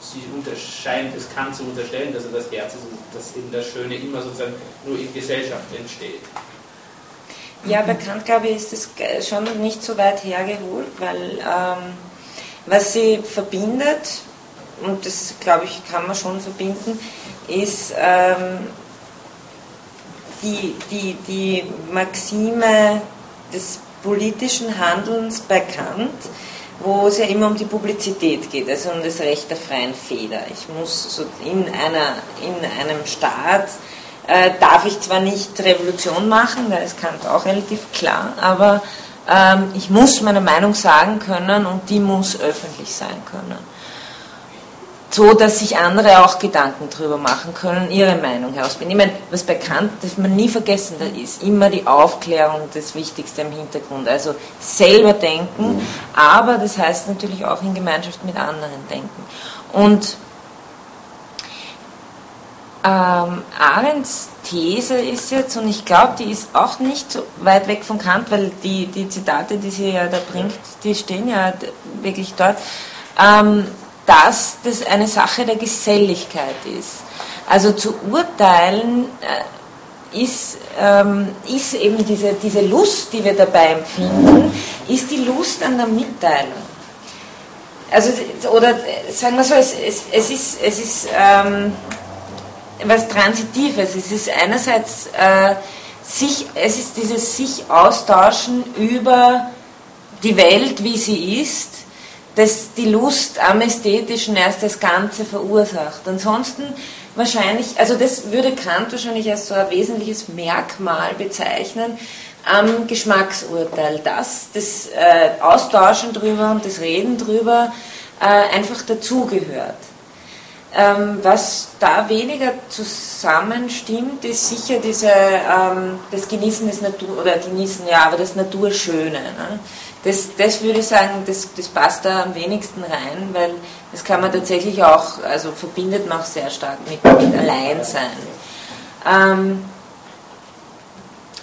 sie unterscheint, es kann zu unterstellen, dass er das Herz ist und dass eben das Schöne immer sozusagen nur in Gesellschaft entsteht. Ja, bekannt, glaube ich, ist das schon nicht so weit hergeholt, weil ähm, was sie verbindet, und das glaube ich kann man schon verbinden, ist ähm, die, die, die Maxime des politischen Handelns bei Kant, wo es ja immer um die Publizität geht, also um das Recht der freien Feder. Ich muss so in, einer, in einem Staat, äh, darf ich zwar nicht Revolution machen, da ist Kant auch relativ klar, aber ähm, ich muss meine Meinung sagen können und die muss öffentlich sein können so dass sich andere auch Gedanken darüber machen können, ihre Meinung herausbilden. Ich meine, was bekannt, dass man nie vergessen da ist, immer die Aufklärung das Wichtigste im Hintergrund. Also selber denken, aber das heißt natürlich auch in Gemeinschaft mit anderen denken. Und ähm, Arends These ist jetzt, und ich glaube, die ist auch nicht so weit weg von Kant, weil die, die Zitate, die sie ja da bringt, die stehen ja wirklich dort. Ähm, dass das eine Sache der Geselligkeit ist. Also zu urteilen äh, ist, ähm, ist eben diese, diese Lust, die wir dabei empfinden, ist die Lust an der Mitteilung. Also, oder sagen wir so, es, es, es ist, es ist ähm, was Transitives. Es ist einerseits äh, sich, es ist dieses sich austauschen über die Welt, wie sie ist, dass die Lust am Ästhetischen erst das Ganze verursacht. Ansonsten wahrscheinlich, also das würde Kant wahrscheinlich als so ein wesentliches Merkmal bezeichnen am Geschmacksurteil, dass das äh, Austauschen drüber und das Reden drüber äh, einfach dazugehört. Ähm, was da weniger zusammenstimmt, ist sicher diese, ähm, das Genießen des Natur, oder Genießen, ja, aber das Naturschöne. Ne? Das, das würde ich sagen, das, das passt da am wenigsten rein, weil das kann man tatsächlich auch, also verbindet man auch sehr stark mit, mit Alleinsein. Ähm,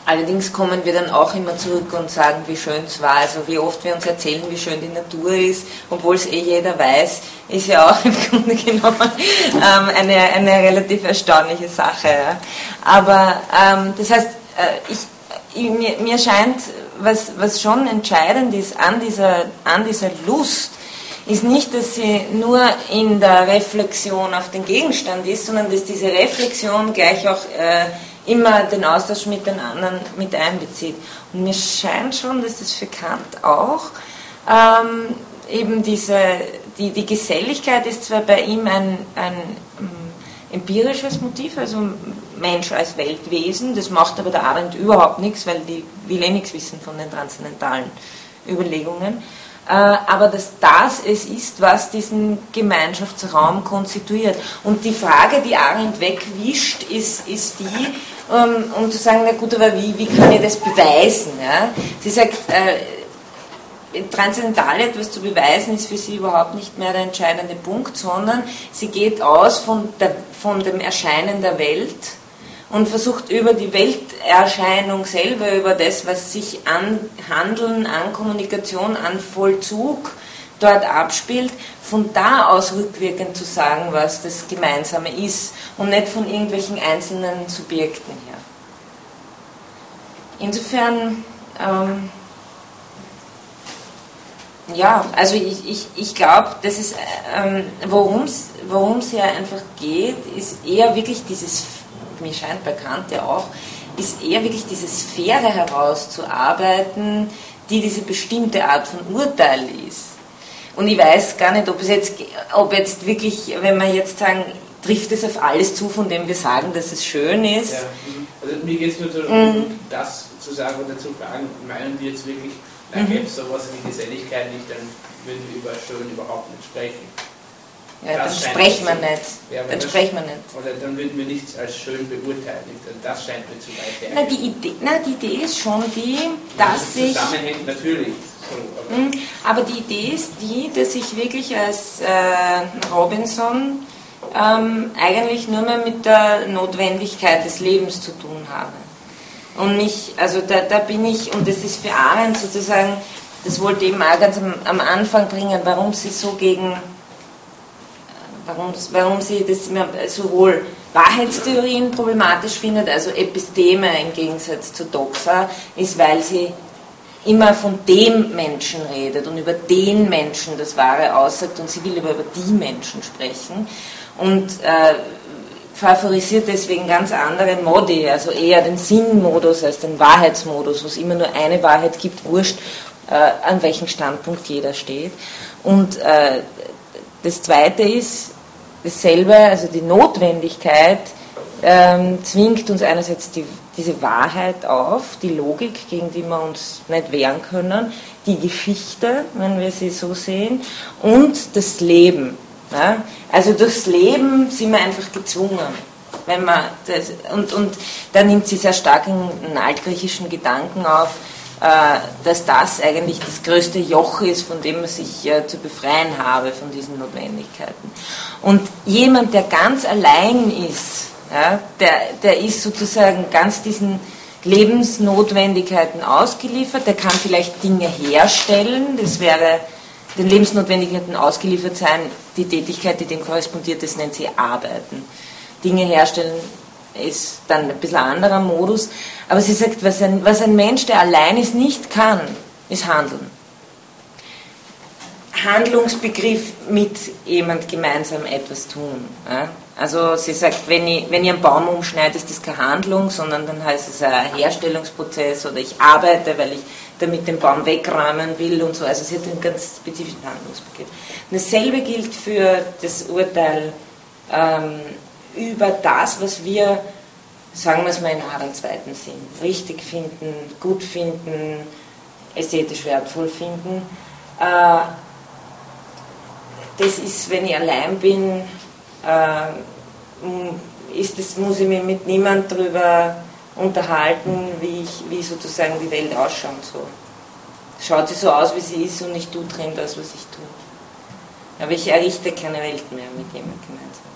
Allerdings kommen wir dann auch immer zurück und sagen, wie schön es war. Also wie oft wir uns erzählen, wie schön die Natur ist, obwohl es eh jeder weiß, ist ja auch (laughs) im Grunde genommen ähm, eine, eine relativ erstaunliche Sache. Ja. Aber ähm, das heißt, äh, ich, ich, mir, mir scheint, was, was schon entscheidend ist an dieser, an dieser Lust, ist nicht, dass sie nur in der Reflexion auf den Gegenstand ist, sondern dass diese Reflexion gleich auch äh, immer den Austausch mit den anderen mit einbezieht. Und mir scheint schon, dass das für Kant auch ähm, eben diese, die, die Geselligkeit ist zwar bei ihm ein, ein empirisches Motiv, also Mensch als Weltwesen, das macht aber der Arendt überhaupt nichts, weil die will eh nichts wissen von den transzendentalen Überlegungen. Äh, aber dass das es ist, was diesen Gemeinschaftsraum konstituiert. Und die Frage, die Arendt wegwischt, ist, ist die, ähm, um zu sagen, na gut, aber wie, wie kann ich das beweisen? Ja? Sie sagt, äh, transzendental etwas zu beweisen ist für sie überhaupt nicht mehr der entscheidende Punkt, sondern sie geht aus von, der, von dem Erscheinen der Welt und versucht über die Welterscheinung selber, über das, was sich an Handeln, an Kommunikation, an Vollzug dort abspielt, von da aus rückwirkend zu sagen, was das Gemeinsame ist und nicht von irgendwelchen einzelnen Subjekten her. Insofern, ähm, ja, also ich, ich, ich glaube, das ist, ähm, worum es ja einfach geht, ist eher wirklich dieses mir scheint bekannt ja auch, ist eher wirklich diese Sphäre herauszuarbeiten, die diese bestimmte Art von Urteil ist. Und ich weiß gar nicht, ob es jetzt, ob jetzt wirklich, wenn wir jetzt sagen, trifft es auf alles zu, von dem wir sagen, dass es schön ist. Ja, also mir geht es nur darum, mhm. das zu sagen oder zu fragen, meinen wir jetzt wirklich dann gäbe es sowas wie Geselligkeit nicht, dann würden wir über Schön überhaupt nicht sprechen. Ja, dann sprechen wir nicht. Ja, dann sprechen wir nicht. Oder dann würden wir nichts als schön beurteilen. Das scheint mir zu weit her. Na, die Idee, na, die Idee ist schon die, dass sich. Zusammenhängt natürlich. So, aber, hm, aber, die Idee ist die, dass ich wirklich als äh, Robinson ähm, eigentlich nur mehr mit der Notwendigkeit des Lebens zu tun habe. Und mich, also da, da bin ich, und das ist für Arendt sozusagen, das wollte eben auch ganz am, am Anfang bringen, warum sie so gegen, warum, warum sie das sowohl Wahrheitstheorien problematisch findet, also Episteme im Gegensatz zu Doxa, ist, weil sie immer von dem Menschen redet und über den Menschen das Wahre aussagt und sie will aber über die Menschen sprechen. Und äh, favorisiert deswegen ganz andere Modi, also eher den Sinnmodus als den Wahrheitsmodus, wo es immer nur eine Wahrheit gibt, wurscht, äh, an welchem Standpunkt jeder steht. Und äh, das Zweite ist dasselbe, also die Notwendigkeit ähm, zwingt uns einerseits die, diese Wahrheit auf, die Logik, gegen die wir uns nicht wehren können, die Geschichte, wenn wir sie so sehen, und das Leben. Ja? Also durchs Leben sind wir einfach gezwungen. Wenn man das, und, und da nimmt sie sehr stark einen altgriechischen Gedanken auf, äh, dass das eigentlich das größte Joch ist, von dem man sich äh, zu befreien habe, von diesen Notwendigkeiten. Und jemand, der ganz allein ist, ja, der, der ist sozusagen ganz diesen Lebensnotwendigkeiten ausgeliefert, der kann vielleicht Dinge herstellen, das wäre den Lebensnotwendigkeiten ausgeliefert sein, die Tätigkeit, die dem korrespondiert, das nennt sie Arbeiten. Dinge herstellen ist dann ein bisschen anderer Modus, aber sie sagt, was ein, was ein Mensch, der allein ist, nicht kann, ist Handeln. Handlungsbegriff mit jemand gemeinsam etwas tun. Ja? Also sie sagt, wenn ich, wenn ich einen Baum umschneide, ist das keine Handlung, sondern dann heißt es ein Herstellungsprozess oder ich arbeite, weil ich damit den Baum wegräumen will und so. Also sie hat einen ganz spezifischen Handlungsbegriff. Und dasselbe gilt für das Urteil ähm, über das, was wir, sagen wir es mal in Adern zweiten Sinn, richtig finden, gut finden, ästhetisch wertvoll finden. Äh, das ist, wenn ich allein bin, äh, ist das, muss ich mich mit niemand darüber unterhalten, wie, ich, wie sozusagen die Welt ausschaut. So. Schaut sie so aus, wie sie ist und ich tue drin das, was ich tue. Aber ich errichte keine Welt mehr mit jemandem gemeinsam.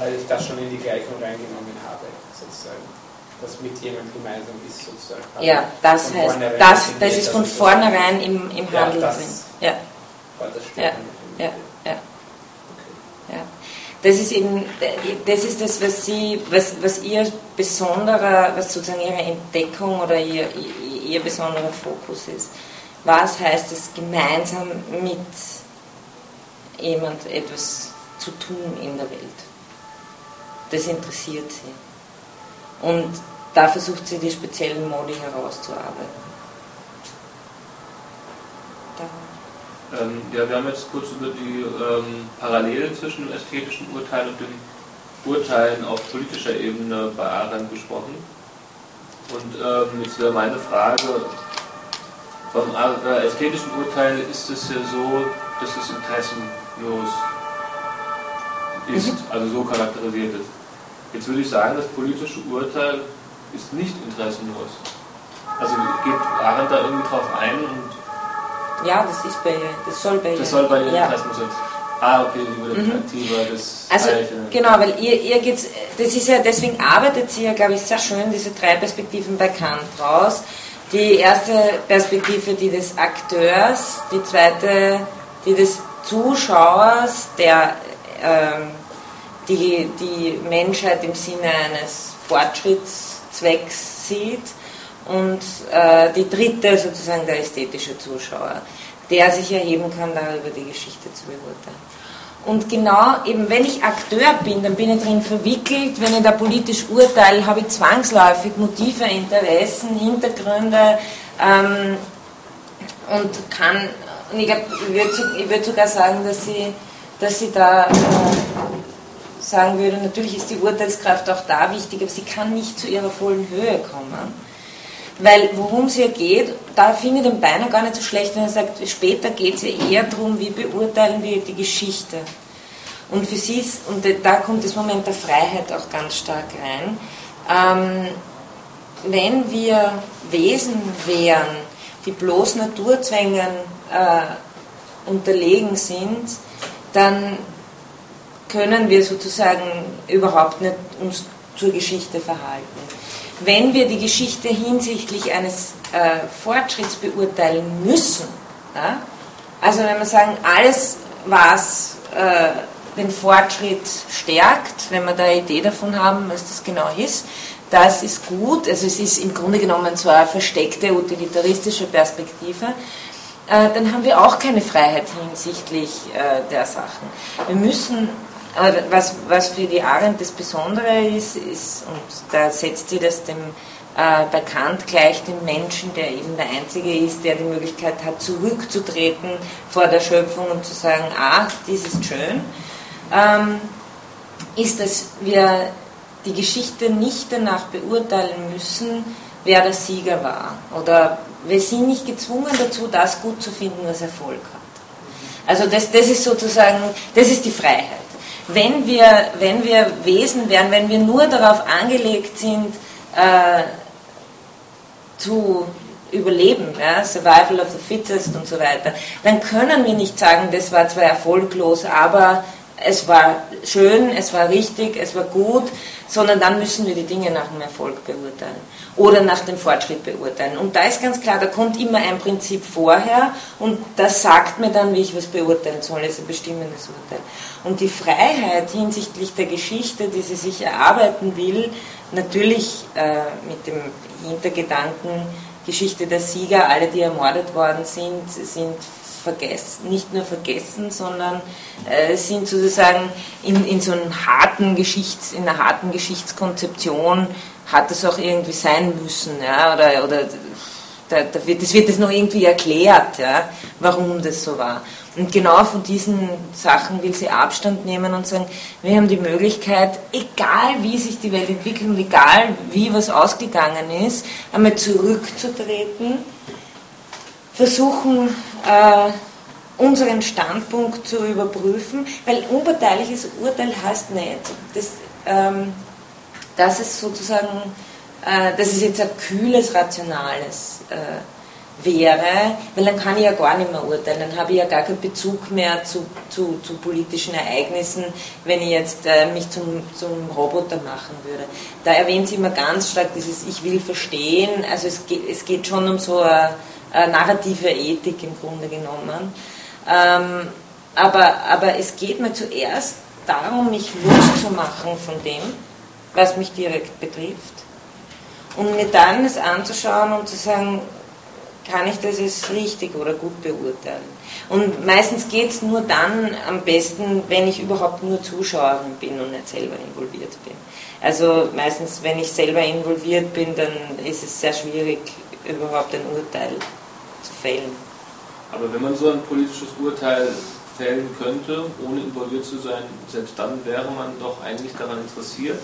Weil ich das schon in die Gleichung reingenommen habe, sozusagen. Das mit jemandem gemeinsam ist sozusagen. Ja, das heißt, das, das ist von vornherein im, im Handel ja, drin. Ja. Ja, ja. ja. Das ist eben, das ist das, was sie, was, was ihr besonderer, was sozusagen ihre Entdeckung oder ihr, ihr, besonderer Fokus ist. Was heißt es, gemeinsam mit jemand etwas zu tun in der Welt? Das interessiert sie. Und da versucht sie die speziellen Modi herauszuarbeiten. Ähm, ja, wir haben jetzt kurz über die ähm, Parallelen zwischen dem ästhetischen Urteil und den Urteilen auf politischer Ebene bei Arendt gesprochen. Und ähm, jetzt wäre meine Frage, beim äh, ästhetischen Urteil ist es ja so, dass es interessenlos ist, mhm. also so charakterisiert ist. Jetzt würde ich sagen, das politische Urteil ist nicht interessenlos. Also geht Arendt da irgendwie drauf ein und ja, das ist bei das soll bei ihr. Das soll bei ihr ja. Plasmus Ah, okay, die wurde mhm. aktiver, das Also, genau, weil ihr, ihr geht's, das ist ja, deswegen arbeitet sie ja, glaube ich, sehr schön diese drei Perspektiven bei Kant raus. Die erste Perspektive, die des Akteurs, die zweite, die des Zuschauers, der ähm, die, die Menschheit im Sinne eines Fortschrittszwecks sieht und äh, die dritte sozusagen der ästhetische Zuschauer, der sich erheben kann, darüber die Geschichte zu beurteilen. Und genau, eben wenn ich Akteur bin, dann bin ich drin verwickelt, wenn ich da politisch urteile, habe ich zwangsläufig Motive, Interessen, Hintergründe ähm, und kann, und ich, ich würde würd sogar sagen, dass sie, dass da äh, sagen würde, natürlich ist die Urteilskraft auch da wichtig, aber sie kann nicht zu ihrer vollen Höhe kommen Weil worum es hier geht, da finde ich den beinahe gar nicht so schlecht, wenn er sagt, später geht es ja eher darum, wie beurteilen wir die Geschichte. Und für sie ist, und da kommt das Moment der Freiheit auch ganz stark rein, ähm, wenn wir Wesen wären, die bloß Naturzwängen äh, unterlegen sind, dann können wir sozusagen überhaupt nicht uns zur Geschichte verhalten. Wenn wir die Geschichte hinsichtlich eines äh, Fortschritts beurteilen müssen, ja, also wenn wir sagen, alles, was äh, den Fortschritt stärkt, wenn wir da eine Idee davon haben, was das genau ist, das ist gut. Also es ist im Grunde genommen zwar eine versteckte utilitaristische Perspektive, äh, dann haben wir auch keine Freiheit hinsichtlich äh, der Sachen. Wir müssen, was, was für die Arendt das Besondere ist, ist, und da setzt sie das dem äh, bei Kant gleich dem Menschen, der eben der Einzige ist, der die Möglichkeit hat, zurückzutreten vor der Schöpfung und zu sagen, ach, dies ist schön, ähm, ist, dass wir die Geschichte nicht danach beurteilen müssen, wer der Sieger war. Oder wir sind nicht gezwungen dazu, das gut zu finden, was Erfolg hat. Also das, das ist sozusagen, das ist die Freiheit. Wenn wir, wenn wir Wesen wären, wenn wir nur darauf angelegt sind, äh, zu überleben, ja, Survival of the Fittest und so weiter, dann können wir nicht sagen, das war zwar erfolglos, aber es war schön, es war richtig, es war gut, sondern dann müssen wir die Dinge nach dem Erfolg beurteilen oder nach dem Fortschritt beurteilen. Und da ist ganz klar, da kommt immer ein Prinzip vorher und das sagt mir dann, wie ich was beurteilen soll, ist ein bestimmendes Urteil. Und die Freiheit hinsichtlich der Geschichte, die sie sich erarbeiten will, natürlich äh, mit dem Hintergedanken, Geschichte der Sieger, alle, die ermordet worden sind, sind vergessen, nicht nur vergessen, sondern äh, sind sozusagen in, in so einem harten Geschichts, in einer harten Geschichtskonzeption hat das auch irgendwie sein müssen, ja, oder, oder da, da wird, das wird das noch irgendwie erklärt, ja, warum das so war. Und genau von diesen Sachen will sie Abstand nehmen und sagen, wir haben die Möglichkeit, egal wie sich die Welt entwickelt und egal wie was ausgegangen ist, einmal zurückzutreten, versuchen, äh, unseren Standpunkt zu überprüfen, weil unparteiliches Urteil heißt nicht, dass, ähm, dass es sozusagen, äh, dass es jetzt ein kühles, rationales äh, wäre, weil dann kann ich ja gar nicht mehr urteilen, dann habe ich ja gar keinen Bezug mehr zu, zu, zu politischen Ereignissen, wenn ich jetzt äh, mich zum, zum Roboter machen würde. Da erwähnt sie immer ganz stark dieses Ich will verstehen, also es geht, es geht schon um so eine, eine narrative Ethik im Grunde genommen. Ähm, aber, aber es geht mir zuerst darum, mich loszumachen von dem, was mich direkt betrifft. Und mir dann es anzuschauen und zu sagen, kann ich das jetzt richtig oder gut beurteilen. Und meistens geht es nur dann am besten, wenn ich überhaupt nur Zuschauerin bin und nicht selber involviert bin. Also meistens, wenn ich selber involviert bin, dann ist es sehr schwierig, überhaupt ein Urteil zu fällen. Aber wenn man so ein politisches Urteil fällen könnte, ohne involviert zu sein, selbst dann wäre man doch eigentlich daran interessiert,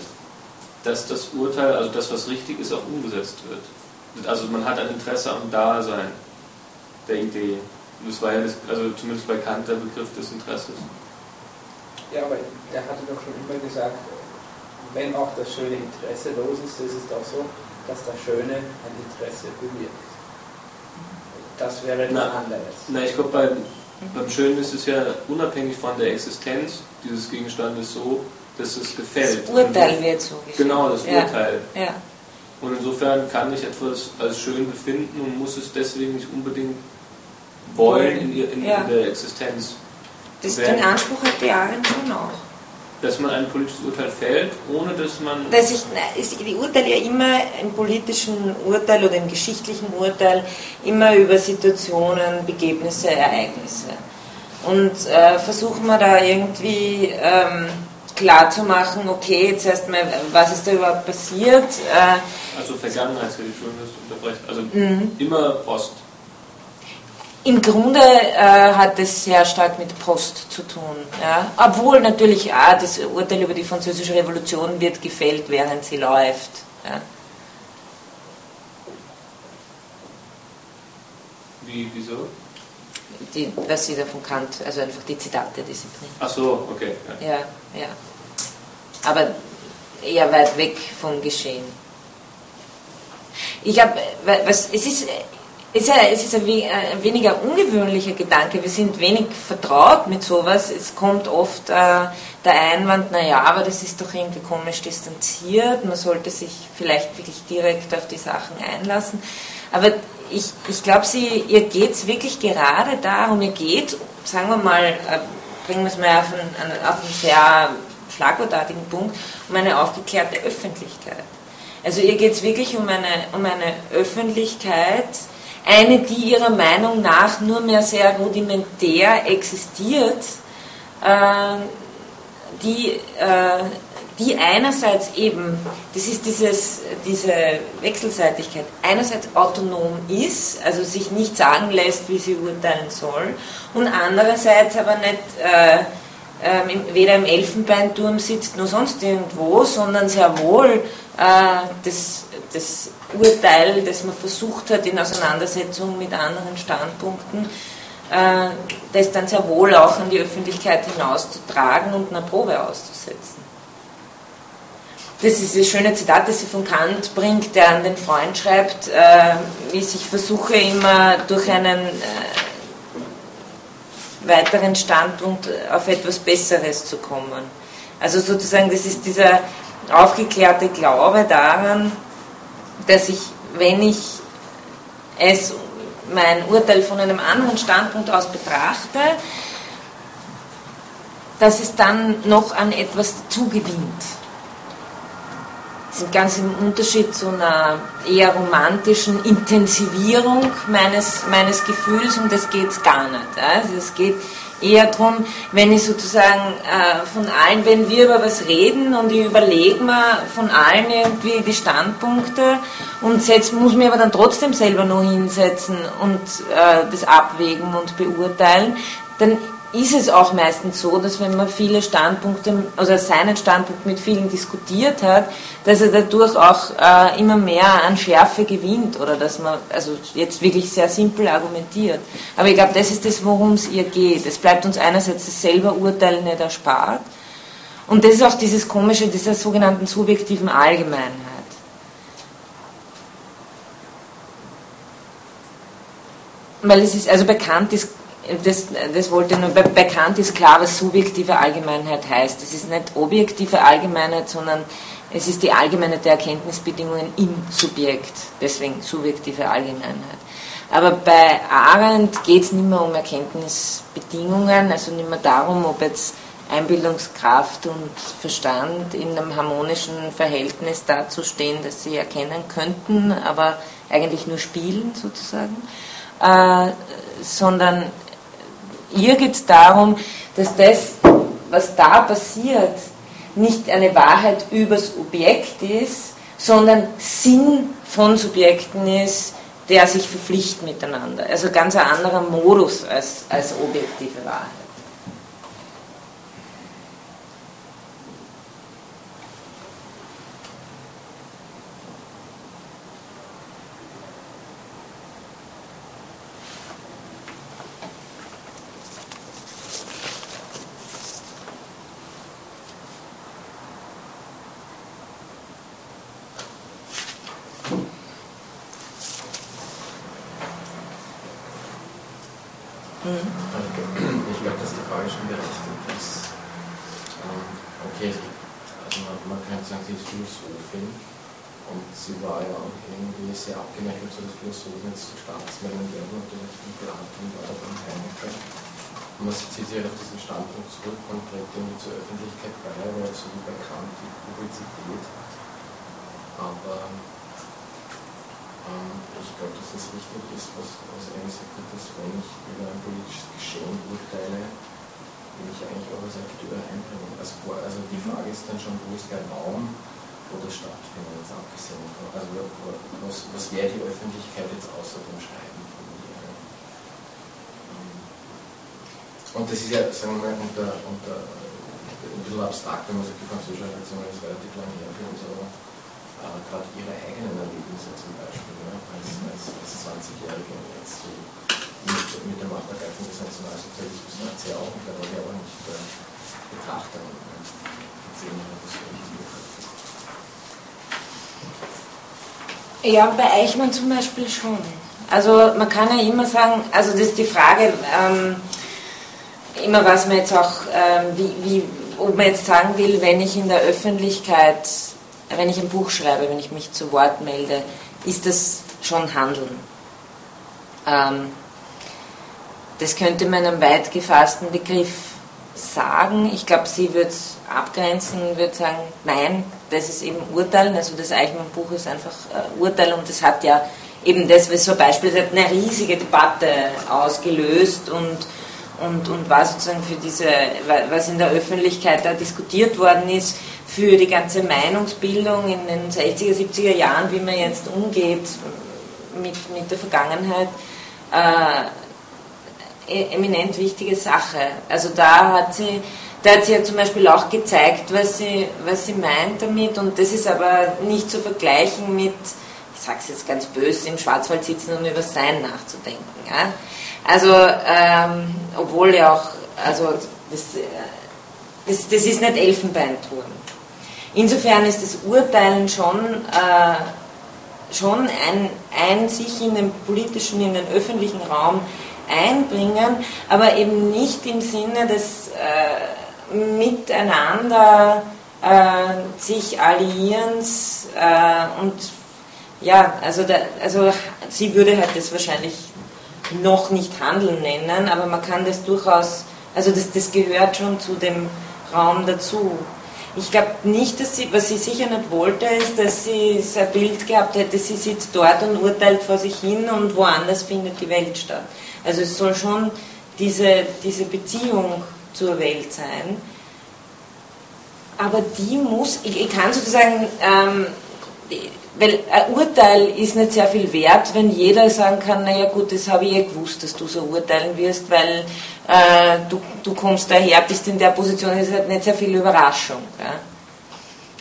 dass das Urteil, also das, was richtig ist, auch umgesetzt wird. Also man hat ein Interesse am Dasein der Idee. Das war ja das, also zumindest bei Kant der Begriff des Interesses. Ja, aber er hatte doch schon immer gesagt, wenn auch das schöne Interesse los ist, ist es doch so, dass das Schöne ein Interesse bewirkt. Das wäre etwas anderes. Na, ich glaube, beim, beim Schönen ist es ja unabhängig von der Existenz dieses Gegenstandes so, dass es gefällt. Das Urteil wird so gefällt. Genau, das ja. Urteil. Ja. Und insofern kann ich etwas als schön befinden und muss es deswegen nicht unbedingt wollen in, in, Ja. in der Existenz. Das, Wenn- den Anspruch hat die Arendt schon auch. Dass man ein politisches Urteil fällt, ohne dass man. Dass ich, ich urteile ja immer im politischen Urteil oder im geschichtlichen Urteil immer über Situationen, Begebnisse, Ereignisse. Und äh, versuchen wir da irgendwie ähm, klar zu machen, okay, jetzt erstmal, was ist da überhaupt passiert? Äh, Also Vergangenheitsreligion ist unterbrechen. Also Mhm. immer Post. Im Grunde äh, hat es sehr stark mit Post zu tun. Ja? Obwohl natürlich auch das Urteil über die französische Revolution wird gefällt, während sie läuft. Ja? Wie, wieso? Die, was sie da von Kant, also einfach die Zitate, die sie bringt. Ach so, okay. Ja. Ja, ja. Aber eher weit weg vom Geschehen. Ich habe, was, es ist, es ist, ein, es ist ein, ein, weniger ungewöhnlicher Gedanke. Wir sind wenig vertraut mit sowas. Es kommt oft äh, der Einwand, naja, aber das ist doch irgendwie komisch distanziert. Man sollte sich vielleicht wirklich direkt auf die Sachen einlassen. Aber ich, ich glaube, ihr geht es wirklich gerade darum, ihr geht, sagen wir mal, äh, bringen wir es mal auf einen, auf einen sehr schlagwortartigen Punkt, um eine aufgeklärte Öffentlichkeit. Also ihr geht es wirklich um eine, um eine Öffentlichkeit, eine, die ihrer Meinung nach nur mehr sehr rudimentär existiert, äh, die, äh, die einerseits eben, das ist dieses, diese Wechselseitigkeit, einerseits autonom ist, also sich nicht sagen lässt, wie sie urteilen soll, und andererseits aber nicht äh, ähm, weder im Elfenbeinturm sitzt noch sonst irgendwo, sondern sehr wohl äh, das, das Urteil, das man versucht hat in Auseinandersetzung mit anderen Standpunkten, äh, das dann sehr wohl auch an die Öffentlichkeit hinauszutragen und einer Probe auszusetzen. Das ist das schöne Zitat, das sie von Kant bringt, der an den Freund schreibt, äh, wie ich versuche immer durch einen äh, weiteren Standpunkt auf etwas Besseres zu kommen. Also sozusagen, das ist dieser aufgeklärte Glaube daran, dass ich, wenn ich es, mein Urteil von einem anderen Standpunkt aus betrachte, dass es dann noch an etwas zugewinnt sind ganz im Unterschied zu einer eher romantischen Intensivierung meines, meines Gefühls und das geht gar nicht. Also es geht eher darum, wenn ich sozusagen äh, von allen, wenn wir über was reden und ich überlege mir von allen irgendwie die Standpunkte und setz, muss mir aber dann trotzdem selber noch hinsetzen und äh, das abwägen und beurteilen, dann ist es auch meistens so, dass wenn man viele Standpunkte, also seinen Standpunkt mit vielen diskutiert hat, dass er dadurch auch äh, immer mehr an Schärfe gewinnt oder dass man, also jetzt wirklich sehr simpel argumentiert. Aber ich glaube, das ist das, worum es ihr geht. Es bleibt uns einerseits das selber Urteil nicht erspart und das ist auch dieses komische, dieser sogenannten subjektiven Allgemeinheit. Weil es ist, also bekannt ist das, das wollte nur, bekannt ist klar, was subjektive Allgemeinheit heißt. Es ist nicht objektive Allgemeinheit, sondern es ist die Allgemeinheit der Erkenntnisbedingungen im Subjekt, deswegen subjektive Allgemeinheit. Aber bei Arendt geht es nicht mehr um Erkenntnisbedingungen, also nicht mehr darum, ob jetzt Einbildungskraft und Verstand in einem harmonischen Verhältnis dazu stehen, dass sie erkennen könnten, aber eigentlich nur spielen sozusagen, äh, sondern ihr geht es darum, dass das, was da passiert, nicht eine Wahrheit übers Objekt ist, sondern Sinn von Subjekten ist, der sich verpflichtet miteinander. Also ganz ein anderer Modus als, als objektive Wahrheit. Das ist ja, sagen wir mal, unter, unter ein bisschen abstrakt, wenn man sagt, die französische Reaktion ist relativ lang her für uns, aber äh, gerade ihre eigenen Erlebnisse zum Beispiel, ja, als, als, als 20-Jährige jetzt so mit, mit der Machtergreifung des Nationalsozialismus Nazi auch, und da war ich aber nicht äh, Betrachter. Und, Ja, bei Eichmann zum Beispiel schon. Also man kann ja immer sagen, also das ist die Frage, ähm, immer was man jetzt auch, ähm, wie, wie, ob man jetzt sagen will, wenn ich in der Öffentlichkeit, wenn ich ein Buch schreibe, wenn ich mich zu Wort melde, ist das schon Handeln. Ähm, das könnte man einem weit gefassten Begriff sagen. Ich glaube, sie wird abgrenzen, wird sagen, nein, das ist eben Urteilen. Also das Eichmann-Buch ist einfach äh, Urteil und das hat ja eben das, was so ein Beispiel hat, eine riesige Debatte ausgelöst und, und, und war sozusagen für diese, was in der Öffentlichkeit da diskutiert worden ist, für die ganze Meinungsbildung in den 60er, 70er Jahren, wie man jetzt umgeht mit, mit der Vergangenheit. Äh, e-, eminent wichtige Sache. Also da hat sie, da hat sie ja zum Beispiel auch gezeigt, was sie, was sie meint damit und das ist aber nicht zu vergleichen mit, ich sage es jetzt ganz böse, im Schwarzwald sitzen und über Sein nachzudenken. Ja? Also, ähm, obwohl ja auch, also das, das, das ist nicht Elfenbeinturm. Insofern ist das Urteilen schon, äh, schon ein, ein sich in den politischen, in den öffentlichen Raum einbringen, aber eben nicht im Sinne des äh, Miteinander äh, sich Alliierens äh, und ja, also, da, also sie würde halt das wahrscheinlich noch nicht Handeln nennen, aber man kann das durchaus, also das, das gehört schon zu dem Raum dazu. Ich glaube nicht, dass sie, was sie sicher nicht wollte, ist, dass sie ein Bild gehabt hätte, sie sitzt dort und urteilt vor sich hin und woanders findet die Welt statt. Also es soll schon diese, diese Beziehung zur Welt sein. Aber die muss, ich, ich kann sozusagen, ähm, weil ein Urteil ist nicht sehr viel wert, wenn jeder sagen kann, naja gut, das habe ich eh gewusst, dass du so urteilen wirst, weil äh, du, du kommst daher, bist in der Position, ist halt nicht sehr viel Überraschung. Ja?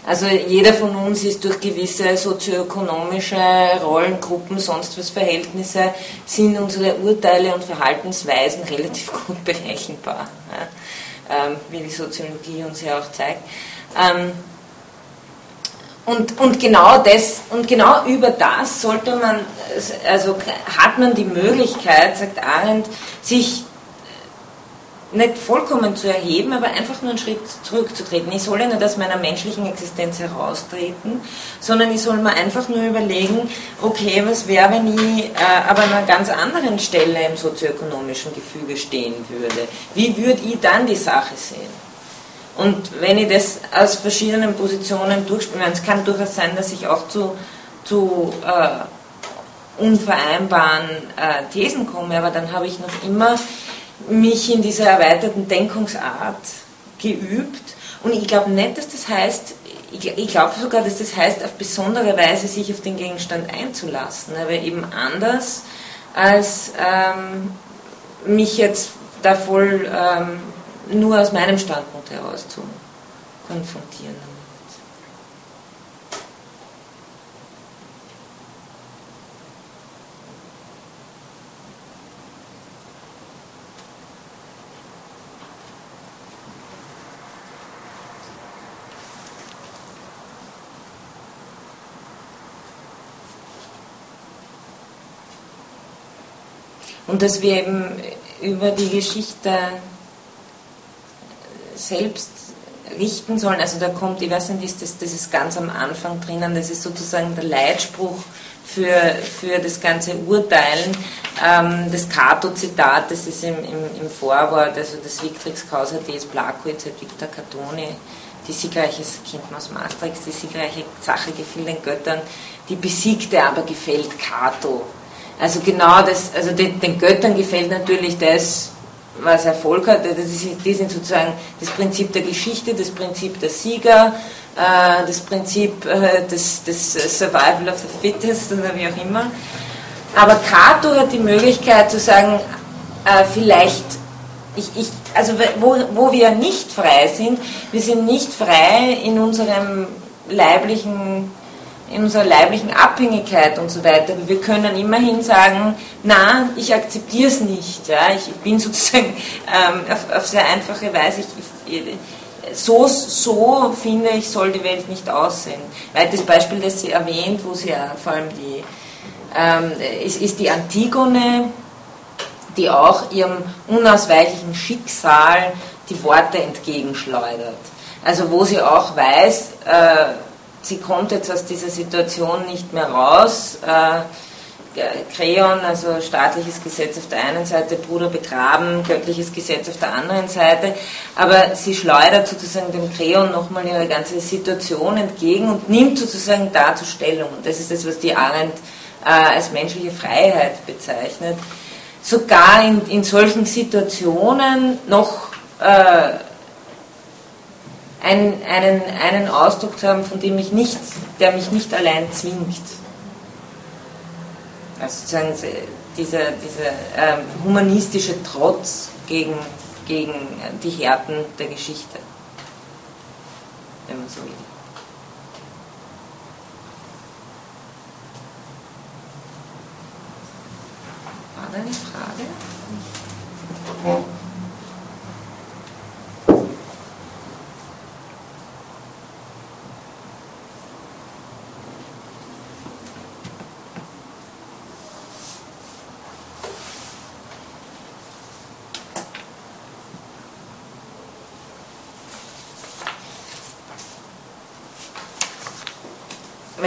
Also jeder von uns ist durch gewisse sozioökonomische Rollengruppen, sonst was Verhältnisse, sind unsere Urteile und Verhaltensweisen relativ (laughs) gut berechenbar, ja? ähm, wie die Soziologie uns ja auch zeigt. Ähm, und, und, genau das, und genau über das sollte man, also hat man die Möglichkeit, sagt Arendt, sich nicht vollkommen zu erheben, aber einfach nur einen Schritt zurückzutreten. Ich soll ja nicht aus meiner menschlichen Existenz heraustreten, sondern ich soll mir einfach nur überlegen, okay, was wäre, wenn ich äh, aber an einer ganz anderen Stelle im sozioökonomischen Gefüge stehen würde? Wie würde ich dann die Sache sehen? Und wenn ich das aus verschiedenen Positionen durchspiele, es kann durchaus sein, dass ich auch zu, zu äh, unvereinbaren äh, Thesen komme, aber dann habe ich noch immer mich in dieser erweiterten Denkungsart geübt. Und ich glaube nicht, dass das heißt, ich, ich glaube sogar, dass das heißt, auf besondere Weise sich auf den Gegenstand einzulassen, aber eben anders als ähm, mich jetzt da voll ähm, nur aus meinem Standpunkt heraus zu konfrontieren. Und dass wir eben über die Geschichte selbst richten sollen. Also da kommt, ich weiß nicht, das, das ist ganz am Anfang drinnen, das ist sozusagen der Leitspruch für, für das ganze Urteilen. Ähm, das Cato-Zitat, das ist im, im, im Vorwort, also das Victrix Causa Deus Placuit, Victor Catoni, die siegreiche Kind aus Maastricht, die siegreiche Sache gefiel den Göttern, die besiegte aber gefällt Cato. Also genau das, also den, den Göttern gefällt natürlich das, was Erfolg hat. Das ist, die sind sozusagen das Prinzip der Geschichte, das Prinzip der Sieger, äh, das Prinzip äh, des, des Survival of the Fittest oder wie auch immer. Aber Cato hat die Möglichkeit zu sagen, äh, vielleicht, ich, ich, also wo, wo wir nicht frei sind, wir sind nicht frei in unserem leiblichen in unserer leiblichen Abhängigkeit und so weiter. Aber wir können immerhin sagen, na, ich akzeptiere es nicht. Ja? Ich bin (laughs) sozusagen ähm, auf, auf, sehr einfache Weise, ich, ich, so, so finde ich, soll die Welt nicht aussehen. Weil das Beispiel, das sie erwähnt, wo sie ja vor allem die, ähm, ist, ist die Antigone, die auch ihrem unausweichlichen Schicksal die Worte entgegenschleudert. Also wo sie auch weiß, äh, sie kommt jetzt aus dieser Situation nicht mehr raus. Äh, Kreon, also staatliches Gesetz auf der einen Seite, Bruder begraben, göttliches Gesetz auf der anderen Seite, aber sie schleudert sozusagen dem Kreon nochmal ihre ganze Situation entgegen und nimmt sozusagen dazu Stellung. Und das ist das, was die Arendt äh, als menschliche Freiheit bezeichnet. Sogar in, in solchen Situationen noch äh, einen, einen, einen Ausdruck zu haben, von dem ich nicht, der mich nicht allein zwingt. Also sozusagen dieser, dieser ähm, humanistische Trotz gegen, gegen die Härten der Geschichte, wenn man so will. War da eine Frage?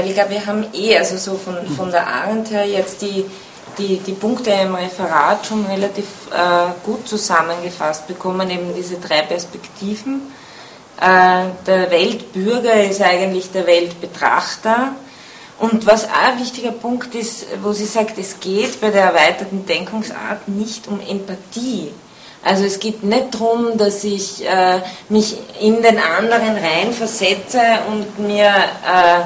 Weil ich glaube, wir haben eh, also so von, von der Arendt her jetzt die, die, die Punkte im Referat schon relativ äh, gut zusammengefasst bekommen, eben diese drei Perspektiven. Äh, der Weltbürger ist eigentlich der Weltbetrachter. Und was auch ein wichtiger Punkt ist, wo sie sagt, es geht bei der erweiterten Denkungsart nicht um Empathie. Also es geht nicht darum, dass ich äh, mich in den anderen reinversetze und mir äh,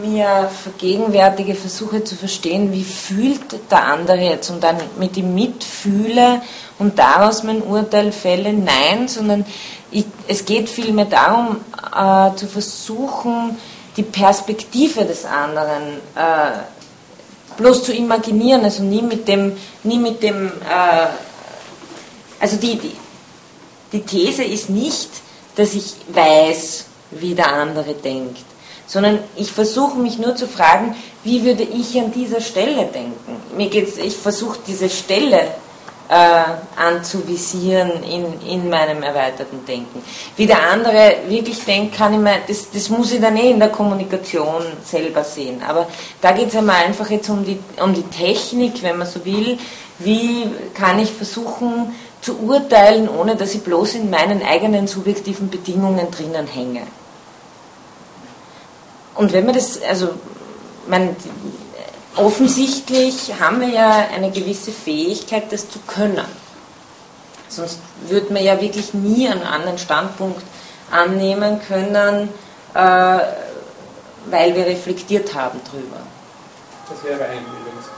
mir vergegenwärtige, versuche zu verstehen, wie fühlt der andere jetzt? Und dann mit ihm mitfühle und daraus mein Urteil fälle, nein, sondern ich, es geht vielmehr darum, äh, zu versuchen, die Perspektive des anderen äh, bloß zu imaginieren, also nie mit dem, nie mit dem, äh, also die, die, die These ist nicht, dass ich weiß, wie der andere denkt sondern ich versuche mich nur zu fragen, wie würde ich an dieser Stelle denken? Mir geht's, ich versuche diese Stelle äh, anzuvisieren in, in meinem erweiterten Denken. Wie der andere wirklich denkt, kann ich mir, das, das muss ich dann eh in der Kommunikation selber sehen. Aber da geht es einmal einfach jetzt um die, um die Technik, wenn man so will. Wie kann ich versuchen zu urteilen, ohne dass ich bloß in meinen eigenen subjektiven Bedingungen drinnen hänge? Und wenn man das, also man, offensichtlich haben wir ja eine gewisse Fähigkeit, das zu können. Sonst würde man ja wirklich nie einen anderen Standpunkt annehmen können, äh, weil wir reflektiert haben drüber. Das wäre Einbildungskraft.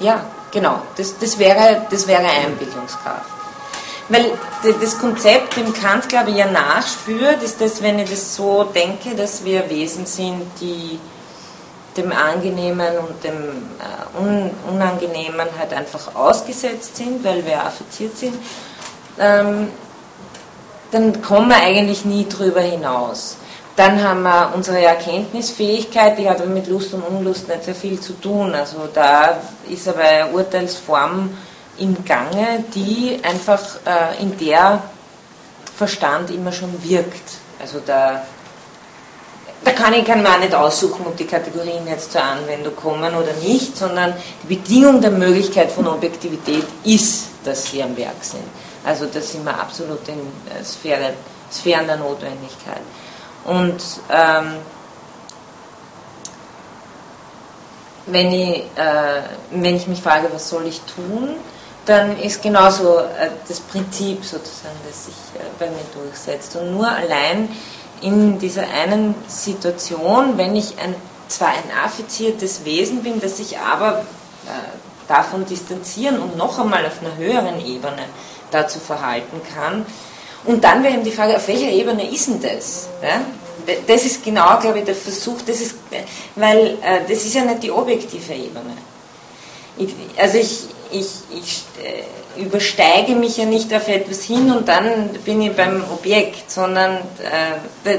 Ja, genau. Das, das, wäre, das wäre Einbildungskraft. Weil das Konzept dem Kant, glaube ich, ja nachspürt, ist das, wenn ich das so denke, dass wir Wesen sind, die dem Angenehmen und dem äh, Unangenehmen halt einfach ausgesetzt sind, weil wir affiziert sind, ähm, dann kommen wir eigentlich nie drüber hinaus. Dann haben wir unsere Erkenntnisfähigkeit, die hat aber mit Lust und Unlust nicht sehr viel zu tun. Also da ist aber Urteilsform im Gange, die einfach äh, in der Verstand immer schon wirkt. Also da, da kann ich kann man nicht aussuchen, ob die Kategorien jetzt zur Anwendung kommen oder nicht, sondern die Bedingung der Möglichkeit von Objektivität ist, dass sie am Werk sind. Also da sind wir absolut in äh, Sphäre, Sphären der Notwendigkeit. Und ähm, wenn, ich, äh, wenn ich mich frage, was soll ich tun, dann ist genauso äh, das Prinzip sozusagen, das sich äh, bei mir durchsetzt. Und nur allein in dieser einen Situation, wenn ich ein, zwar ein affiziertes Wesen bin, das sich aber äh, davon distanzieren und noch einmal auf einer höheren Ebene dazu verhalten kann. Und dann wäre eben die Frage, auf welcher Ebene ist denn das? Ja? das ist genau, glaube ich, der Versuch, das ist, weil das ist ja nicht die objektive Ebene. Ich, also ich, ich, ich äh, übersteige mich ja nicht auf etwas hin und dann bin ich beim Objekt, sondern äh,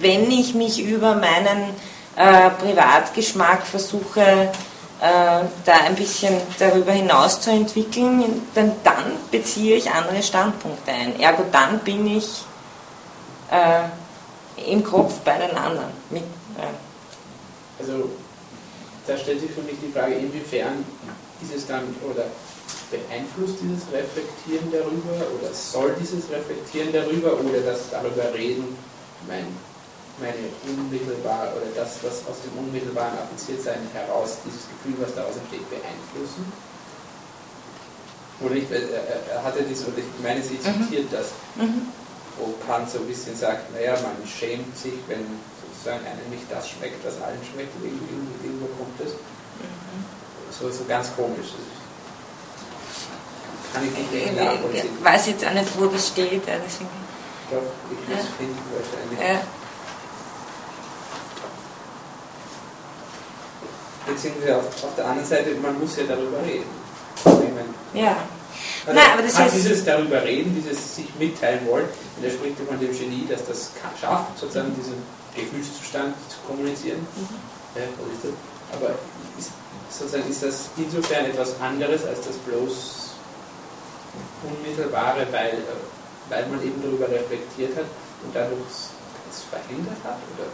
wenn ich mich über meinen äh, Privatgeschmack versuche, äh, da ein bisschen darüber hinaus zu entwickeln, dann, dann beziehe ich andere Standpunkte ein. Ergo dann bin ich äh, im Kopf bei den anderen. Mit, also da stellt sich für mich die Frage, inwiefern ist es dann oder beeinflusst dieses Reflektieren darüber oder soll dieses Reflektieren darüber oder das darüber reden mein meine unmittelbar oder das, was aus dem unmittelbaren Appliziertsein heraus, dieses Gefühl, was daraus entsteht, beeinflussen? Oder nicht, er hatte das, oder ich meine, sie mhm. zitiert mhm. das, wo Kant so ein bisschen sagt, naja, man schämt sich, wenn sozusagen einem nicht das schmeckt, was allen schmeckt, irgendwie, irgendwo kommt das. Mhm. So, so ganz komisch. Kann ich nicht ich, ich weiß jetzt auch nicht, wo das steht. Deswegen. Doch, ich muss ja. finden wahrscheinlich. Ja. beziehungsweise auf, auf der anderen Seite, man muss ja darüber reden. Meine, ja. Also Nein, aber das heißt, dieses darüber reden, dieses sich mitteilen wollen, und er spricht ja von dem Genie, dass das schafft, sozusagen diesen Gefühlszustand zu kommunizieren. Mhm. Ja, aber sozusagen ist das insofern etwas anderes als das bloß Unmittelbare, weil, weil man eben darüber reflektiert hat und dadurch es verhindert hat? Oder?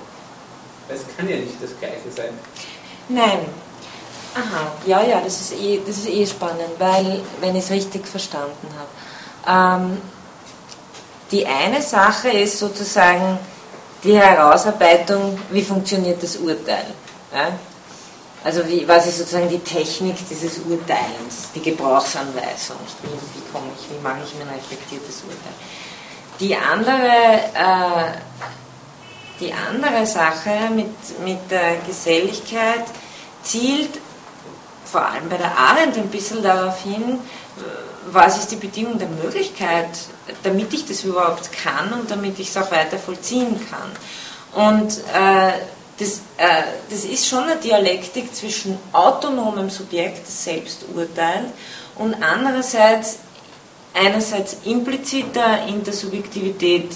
Es kann ja nicht das Gleiche sein. Nein. Aha, ja, ja, das ist eh, das ist eh spannend, weil, wenn ich es richtig verstanden habe, ähm, die eine Sache ist sozusagen die Herausarbeitung, wie funktioniert das Urteil. Ja? Also wie, was ist sozusagen die Technik dieses Urteilens, die Gebrauchsanweisung, wie, wie komme ich, wie mache ich mir ein reflektiertes Urteil. Die andere, äh, die andere Sache mit, mit der Geselligkeit zielt vor allem bei der Arendt ein bisschen darauf hin, was ist die Bedingung der Möglichkeit, damit ich das überhaupt kann und damit ich es auch weiter vollziehen kann. Und äh, das, äh, das ist schon eine Dialektik zwischen autonomem Subjekt, das selbst urteilt, und andererseits einerseits impliziter Intersubjektivität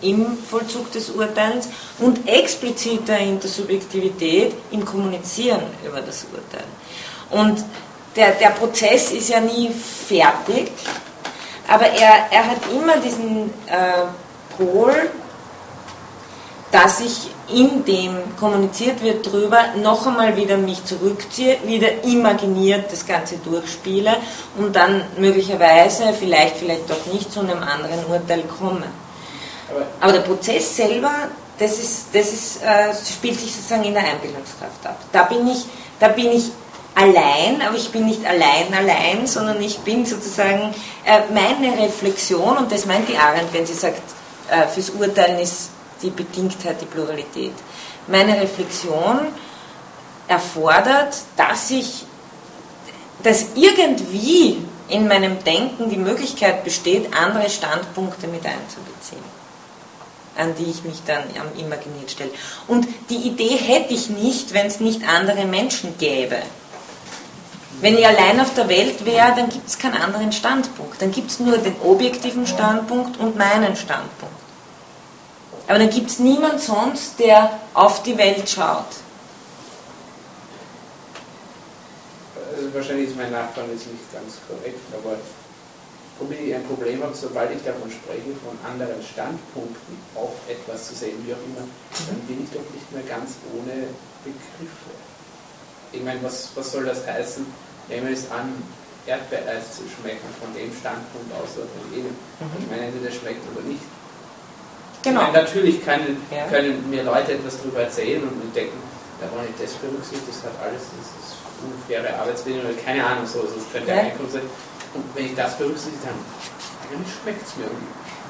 im Vollzug des Urteils und expliziter Intersubjektivität im Kommunizieren über das Urteil. Und der, der Prozess ist ja nie fertig, aber er, er hat immer diesen äh, Pol, dass ich in dem kommuniziert wird drüber, noch einmal wieder mich zurückziehe, wieder imaginiert das Ganze durchspiele und dann möglicherweise, vielleicht, vielleicht doch nicht zu einem anderen Urteil komme. Aber der Prozess selber, das, ist, das ist, äh, spielt sich sozusagen in der Einbildungskraft ab. Da bin ich, da bin ich allein, aber ich bin nicht allein allein, sondern ich bin sozusagen äh, meine Reflexion, und das meint die Arendt, wenn sie sagt, äh, fürs Urteilen ist die Bedingtheit die Pluralität. Meine Reflexion erfordert, dass ich, dass irgendwie in meinem Denken die Möglichkeit besteht, andere Standpunkte mit einzubeziehen an die ich mich dann imaginiert stelle. Und die Idee hätte ich nicht, wenn es nicht andere Menschen gäbe. Wenn ich allein auf der Welt wäre, dann gibt es keinen anderen Standpunkt. Dann gibt es nur den objektiven Standpunkt und meinen Standpunkt. Aber dann gibt es niemand sonst, der auf die Welt schaut. Also wahrscheinlich ist mein Nachbarn jetzt nicht ganz korrekt, aber womit ich ein Problem habe, sobald ich davon spreche, von anderen Standpunkten auf etwas zu sehen, wie auch immer, dann bin ich doch nicht mehr ganz ohne Begriffe. Ich meine, was, was soll das heißen? Nehmen wir es an, Erdbeereis zu schmecken, von dem Standpunkt aus oder von jenem. Mhm. Ich meine, entweder schmeckt oder nicht. Genau. Meine, natürlich können, ja. können mir Leute etwas darüber erzählen und denken, da war nicht das berücksichtigt, das hat alles, das ist unfaire Arbeitsbedingungen, keine Ahnung, so, das könnte ja. Einkommen sein. Und wenn ich das berücksichtigt habe, eigentlich schmeckt es mir.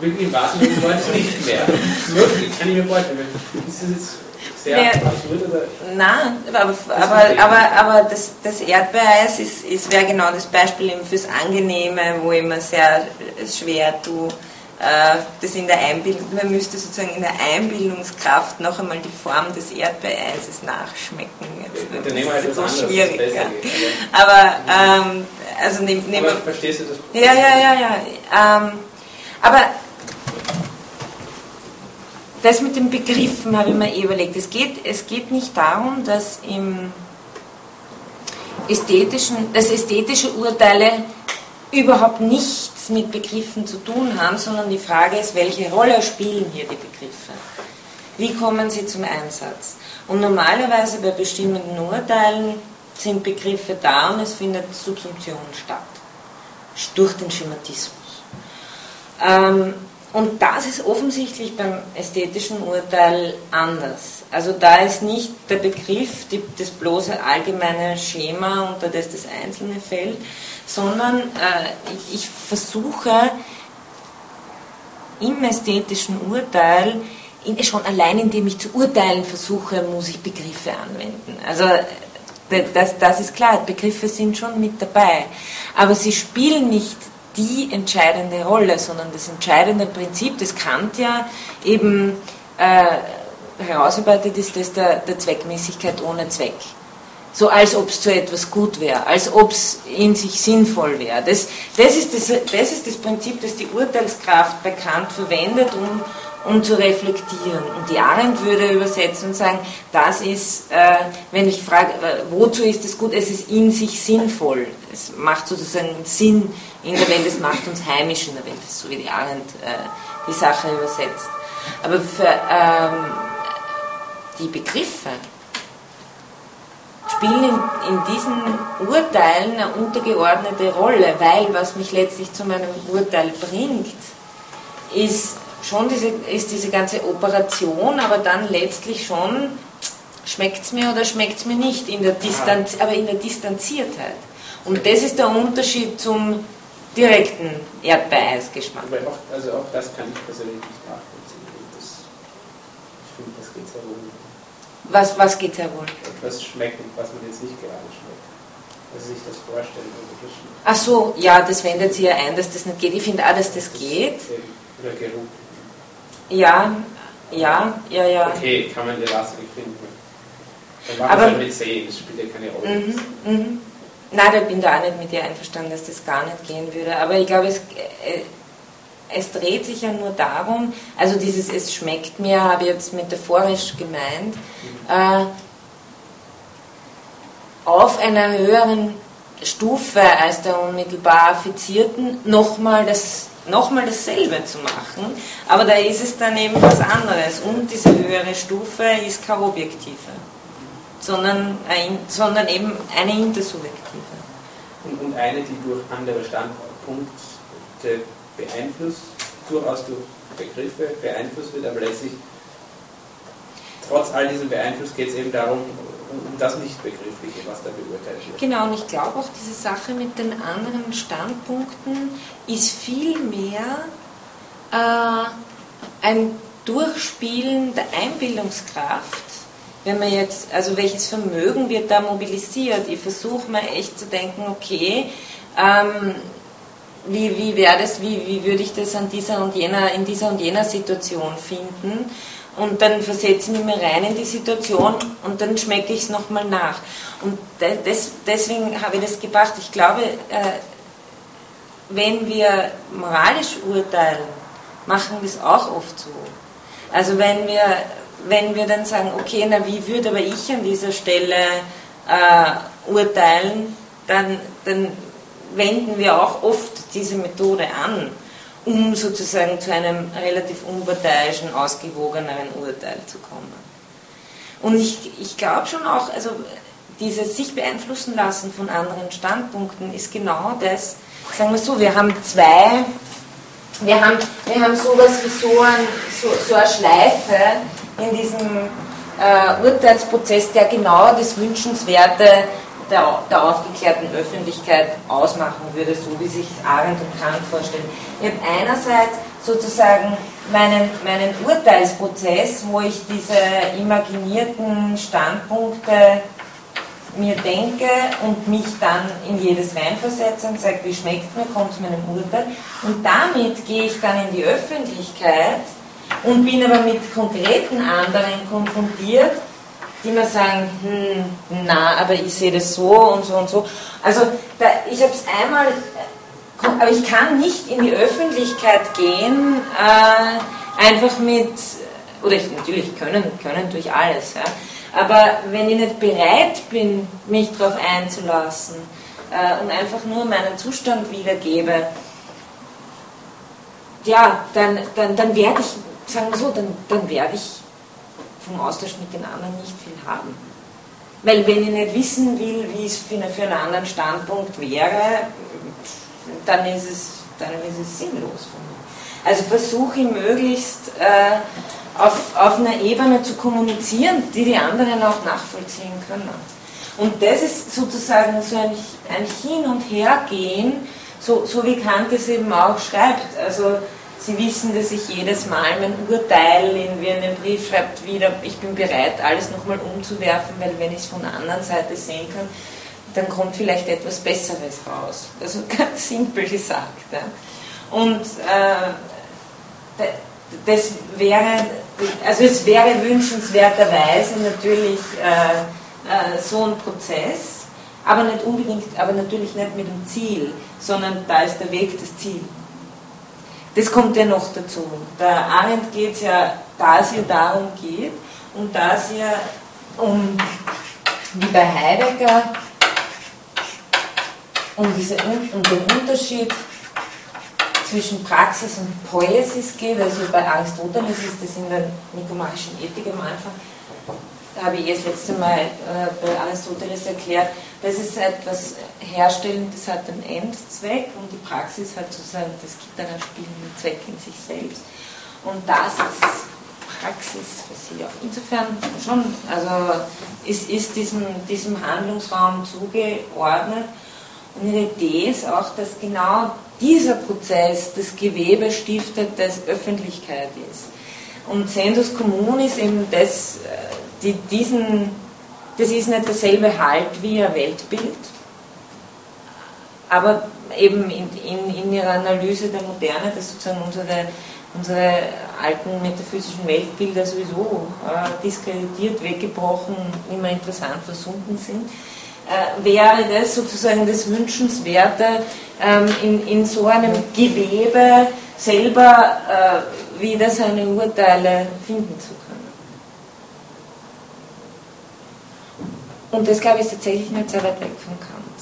Wirklich im wahrsten Sinne des nicht mehr. (laughs) Wirklich, kann ich mir vorstellen. Ist das jetzt sehr ja, absurd? Oder? Nein, aber, aber, aber, aber das, das Erdbeereis ist, ist, wäre genau das Beispiel fürs Angenehme, wo ich mir sehr schwer tue, das in der Einbildung, man müsste sozusagen in der Einbildungskraft noch einmal die Form des Erdbeereises nachschmecken. Jetzt, das ist halt so schwierig. Ja. Aber, ähm, also nehm, nehm, aber verstehst du das? Ja, ja, ja, ja. Ähm, aber das mit den Begriffen habe ich mir eh überlegt. Es geht, es geht nicht darum, dass im ästhetischen, dass ästhetische Urteile überhaupt mit Begriffen zu tun haben, sondern die Frage ist, welche Rolle spielen hier die Begriffe? Wie kommen sie zum Einsatz? Und normalerweise bei bestimmten Urteilen sind Begriffe da und es findet Subsumption statt. Durch den Schematismus. Ähm, und das ist offensichtlich beim ästhetischen Urteil anders. Also da ist nicht der Begriff das bloße allgemeine Schema, unter das das Einzelne fällt, sondern äh, ich, versuche im ästhetischen Urteil, in, schon allein indem ich zu urteilen versuche, muss ich Begriffe anwenden. Also das, das ist klar, Begriffe sind schon mit dabei. Aber sie spielen nicht die entscheidende Rolle, sondern das entscheidende Prinzip, das Kant ja eben äh, herausarbeitet, ist das der, der Zweckmäßigkeit ohne Zweck. So als ob es zu etwas gut wäre, als ob es in sich sinnvoll wäre. Das, das, ist das, das ist das Prinzip, das die Urteilskraft bei Kant verwendet, um um zu reflektieren. Und die Arendt würde übersetzen und sagen, das ist, äh, wenn ich frage, äh, wozu ist es gut, es ist in sich sinnvoll. Es macht sozusagen Sinn in der Welt, es macht uns heimisch in der Welt, so wie die Arendt äh, die Sache übersetzt. Aber für ähm, die Begriffe spielen in, in diesen Urteilen eine untergeordnete Rolle, weil was mich letztlich zu meinem Urteil bringt, ist schon diese, ist diese ganze Operation, aber dann letztlich schon, schmeckt es mir oder schmeckt es mir nicht, in der Distanz, aber in der Distanziertheit. Und das ist der Unterschied zum direkten Erdbeereisgeschmack. auch, also auch das kann ich persönlich nicht nachvollziehen. Das, ich finde, das geht sehr wohl. Was, was geht sehr wohl? Etwas schmecken, was man jetzt nicht gerade schmeckt. Also sich das vorstellen. Ach so, ja, das wendet sich ja ein, dass das nicht geht. Ich finde auch, dass das geht. Oder Geruch. Ja, ja, ja, ja. Okay, kann man Rasse nicht finden. Dann machen wir es mit sehen, das spielt ja keine Rolle. Mhm, mhm. Nein, da bin da auch nicht mit dir einverstanden, dass das gar nicht gehen würde. Aber ich glaube, es, äh, es dreht sich ja nur darum, also dieses Es schmeckt mir, habe ich jetzt metaphorisch gemeint, äh, auf einer höheren Stufe als der unmittelbar Affizierten nochmal das nochmal dasselbe zu machen, aber da ist es dann eben was anderes und diese höhere Stufe ist keine objektive, sondern, ein, sondern eben eine intersubjektive. Und, und eine, die durch andere Standpunkte beeinflusst, durchaus durch Begriffe beeinflusst wird, aber letztlich trotz all diesem Beeinfluss geht es eben darum, um das Nicht-Begriffliche, was da beurteilt wird. Genau, und ich glaube auch, diese Sache mit den anderen Standpunkten ist vielmehr äh, ein Durchspielen der Einbildungskraft. Wenn man jetzt, also welches Vermögen wird da mobilisiert? Ich versuche mal echt zu denken, okay, ähm, wie, wie wäre das, wie, wie würde ich das an dieser und jener, in dieser und jener Situation finden? und dann versetze ich mich rein in die Situation und dann schmecke ich es nochmal nach. Und das, deswegen habe ich das gebracht. Ich glaube, äh, wenn wir moralisch urteilen, machen wir es auch oft so. Also wenn wir, wenn wir dann sagen, okay, na wie würde aber ich an dieser Stelle äh, urteilen, dann, dann wenden wir auch oft diese Methode an um sozusagen zu einem relativ unparteiischen, ausgewogeneren Urteil zu kommen. Und ich, ich glaube schon auch, also dieses sich beeinflussen lassen von anderen Standpunkten ist genau das, sagen wir so, wir haben zwei, wir haben, wir haben sowas wie so, ein, so, so eine Schleife in diesem äh, Urteilsprozess, der genau das Wünschenswerte der, der aufgeklärten Öffentlichkeit ausmachen würde, so wie sich Arendt und Kant vorstellen. Ich habe einerseits sozusagen meinen, meinen Urteilsprozess, wo ich diese imaginierten Standpunkte mir denke und mich dann in jedes reinversetze und sage, wie schmeckt mir, kommt zu meinem Urteil. Und damit gehe ich dann in die Öffentlichkeit und bin aber mit konkreten anderen konfrontiert, die mir sagen, hm, na, aber ich sehe das so und so und so. Also da, ich habe es einmal, aber ich kann nicht in die Öffentlichkeit gehen, äh, einfach mit, oder ich, natürlich können, können durch alles, ja, aber wenn ich nicht bereit bin, mich darauf einzulassen äh, und einfach nur meinen Zustand wiedergebe, ja, dann, dann, dann werde ich, sagen wir so, dann, dann werde ich vom Austausch mit den anderen nicht viel haben. Weil wenn ich nicht wissen will, wie es für, eine, für einen anderen Standpunkt wäre, dann ist es, dann ist es sinnlos für mich. Also versuche ich möglichst äh, auf, auf einer Ebene zu kommunizieren, die die anderen auch nachvollziehen können. Und das ist sozusagen so ein, ein Hin- und Hergehen, so, so wie Kant es eben auch schreibt. Also Sie wissen, dass ich jedes Mal mein Urteil, in, wie in einem Brief schreibt, wieder, ich bin bereit, alles nochmal umzuwerfen, weil wenn ich es von der anderen Seite sehen kann, dann kommt vielleicht etwas Besseres raus. Also (laughs) ganz simpel gesagt. Ja. Und äh, das wäre, also es wäre wünschenswerterweise natürlich äh, äh, so ein Prozess, aber nicht unbedingt, aber natürlich nicht mit dem Ziel, sondern da ist der Weg das Ziel. Das kommt ja noch dazu. Der Arendt geht es ja, da es hier darum geht, und da es ja um, wie bei Heidegger, um, diese, um den Unterschied zwischen Praxis und Poesis geht, also bei Aristoteles ist das in der nikomachischen Ethik am Anfang, da habe ich jetzt letzte Mal äh, bei Aristoteles erklärt, das ist etwas Herstellen, das hat einen Endzweck und die Praxis hat sozusagen das Gitarrespielen Zweck in sich selbst. Und das ist Praxis für sie auch. Insofern schon, also ist, ist diesem, diesem Handlungsraum zugeordnet. Und ihre Idee ist auch, dass genau dieser Prozess das Gewebe stiftet, das Öffentlichkeit ist. Und Sensus Commun ist eben das, äh, die, diesen, das ist nicht dasselbe Halt wie ein Weltbild, aber eben in, in, in ihrer Analyse der Moderne, dass sozusagen unsere, unsere alten metaphysischen Weltbilder sowieso äh, diskreditiert, weggebrochen, immer interessant versunken sind, äh, wäre das sozusagen das Wünschenswerte, ähm, in, in so einem Gewebe selber äh, wieder seine Urteile finden zu können. Und das, glaube ich, ist tatsächlich nicht sehr weit weg von Kant.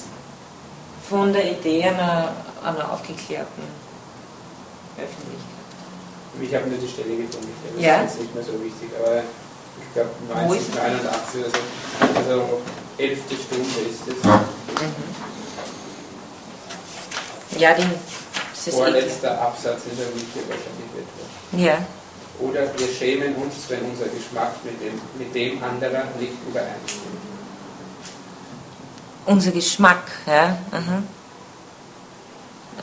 Von der Idee einer, einer aufgeklärten Öffentlichkeit. Ich habe nur die Stelle gefunden, ich glaube, das ja? ist nicht mehr so wichtig, aber ich glaube 1981 oder so, also elfte Stunde ist es. Mhm. Ja, die das Vorletzter eh Absatz in der Wiki wahrscheinlich etwa. Ja. Oder wir schämen uns, wenn unser Geschmack mit dem, mit dem anderer nicht übereinstimmt unser Geschmack. Ja? Aha.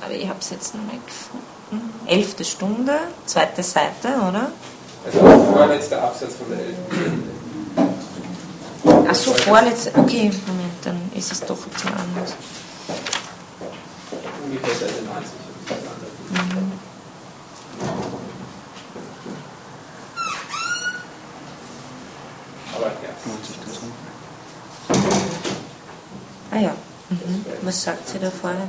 Aber ich habe es jetzt noch nicht gefunden. Elfte Stunde, zweite Seite, oder? Also vorletzter Absatz von der elften Stunde. Achso, vorletzter. Okay, Moment, dann ist es doch zu anders. Ungefähr Seite 90. Mhm. Aber ja. 90 Ah ja. Mhm. Was sagt sie da vorne?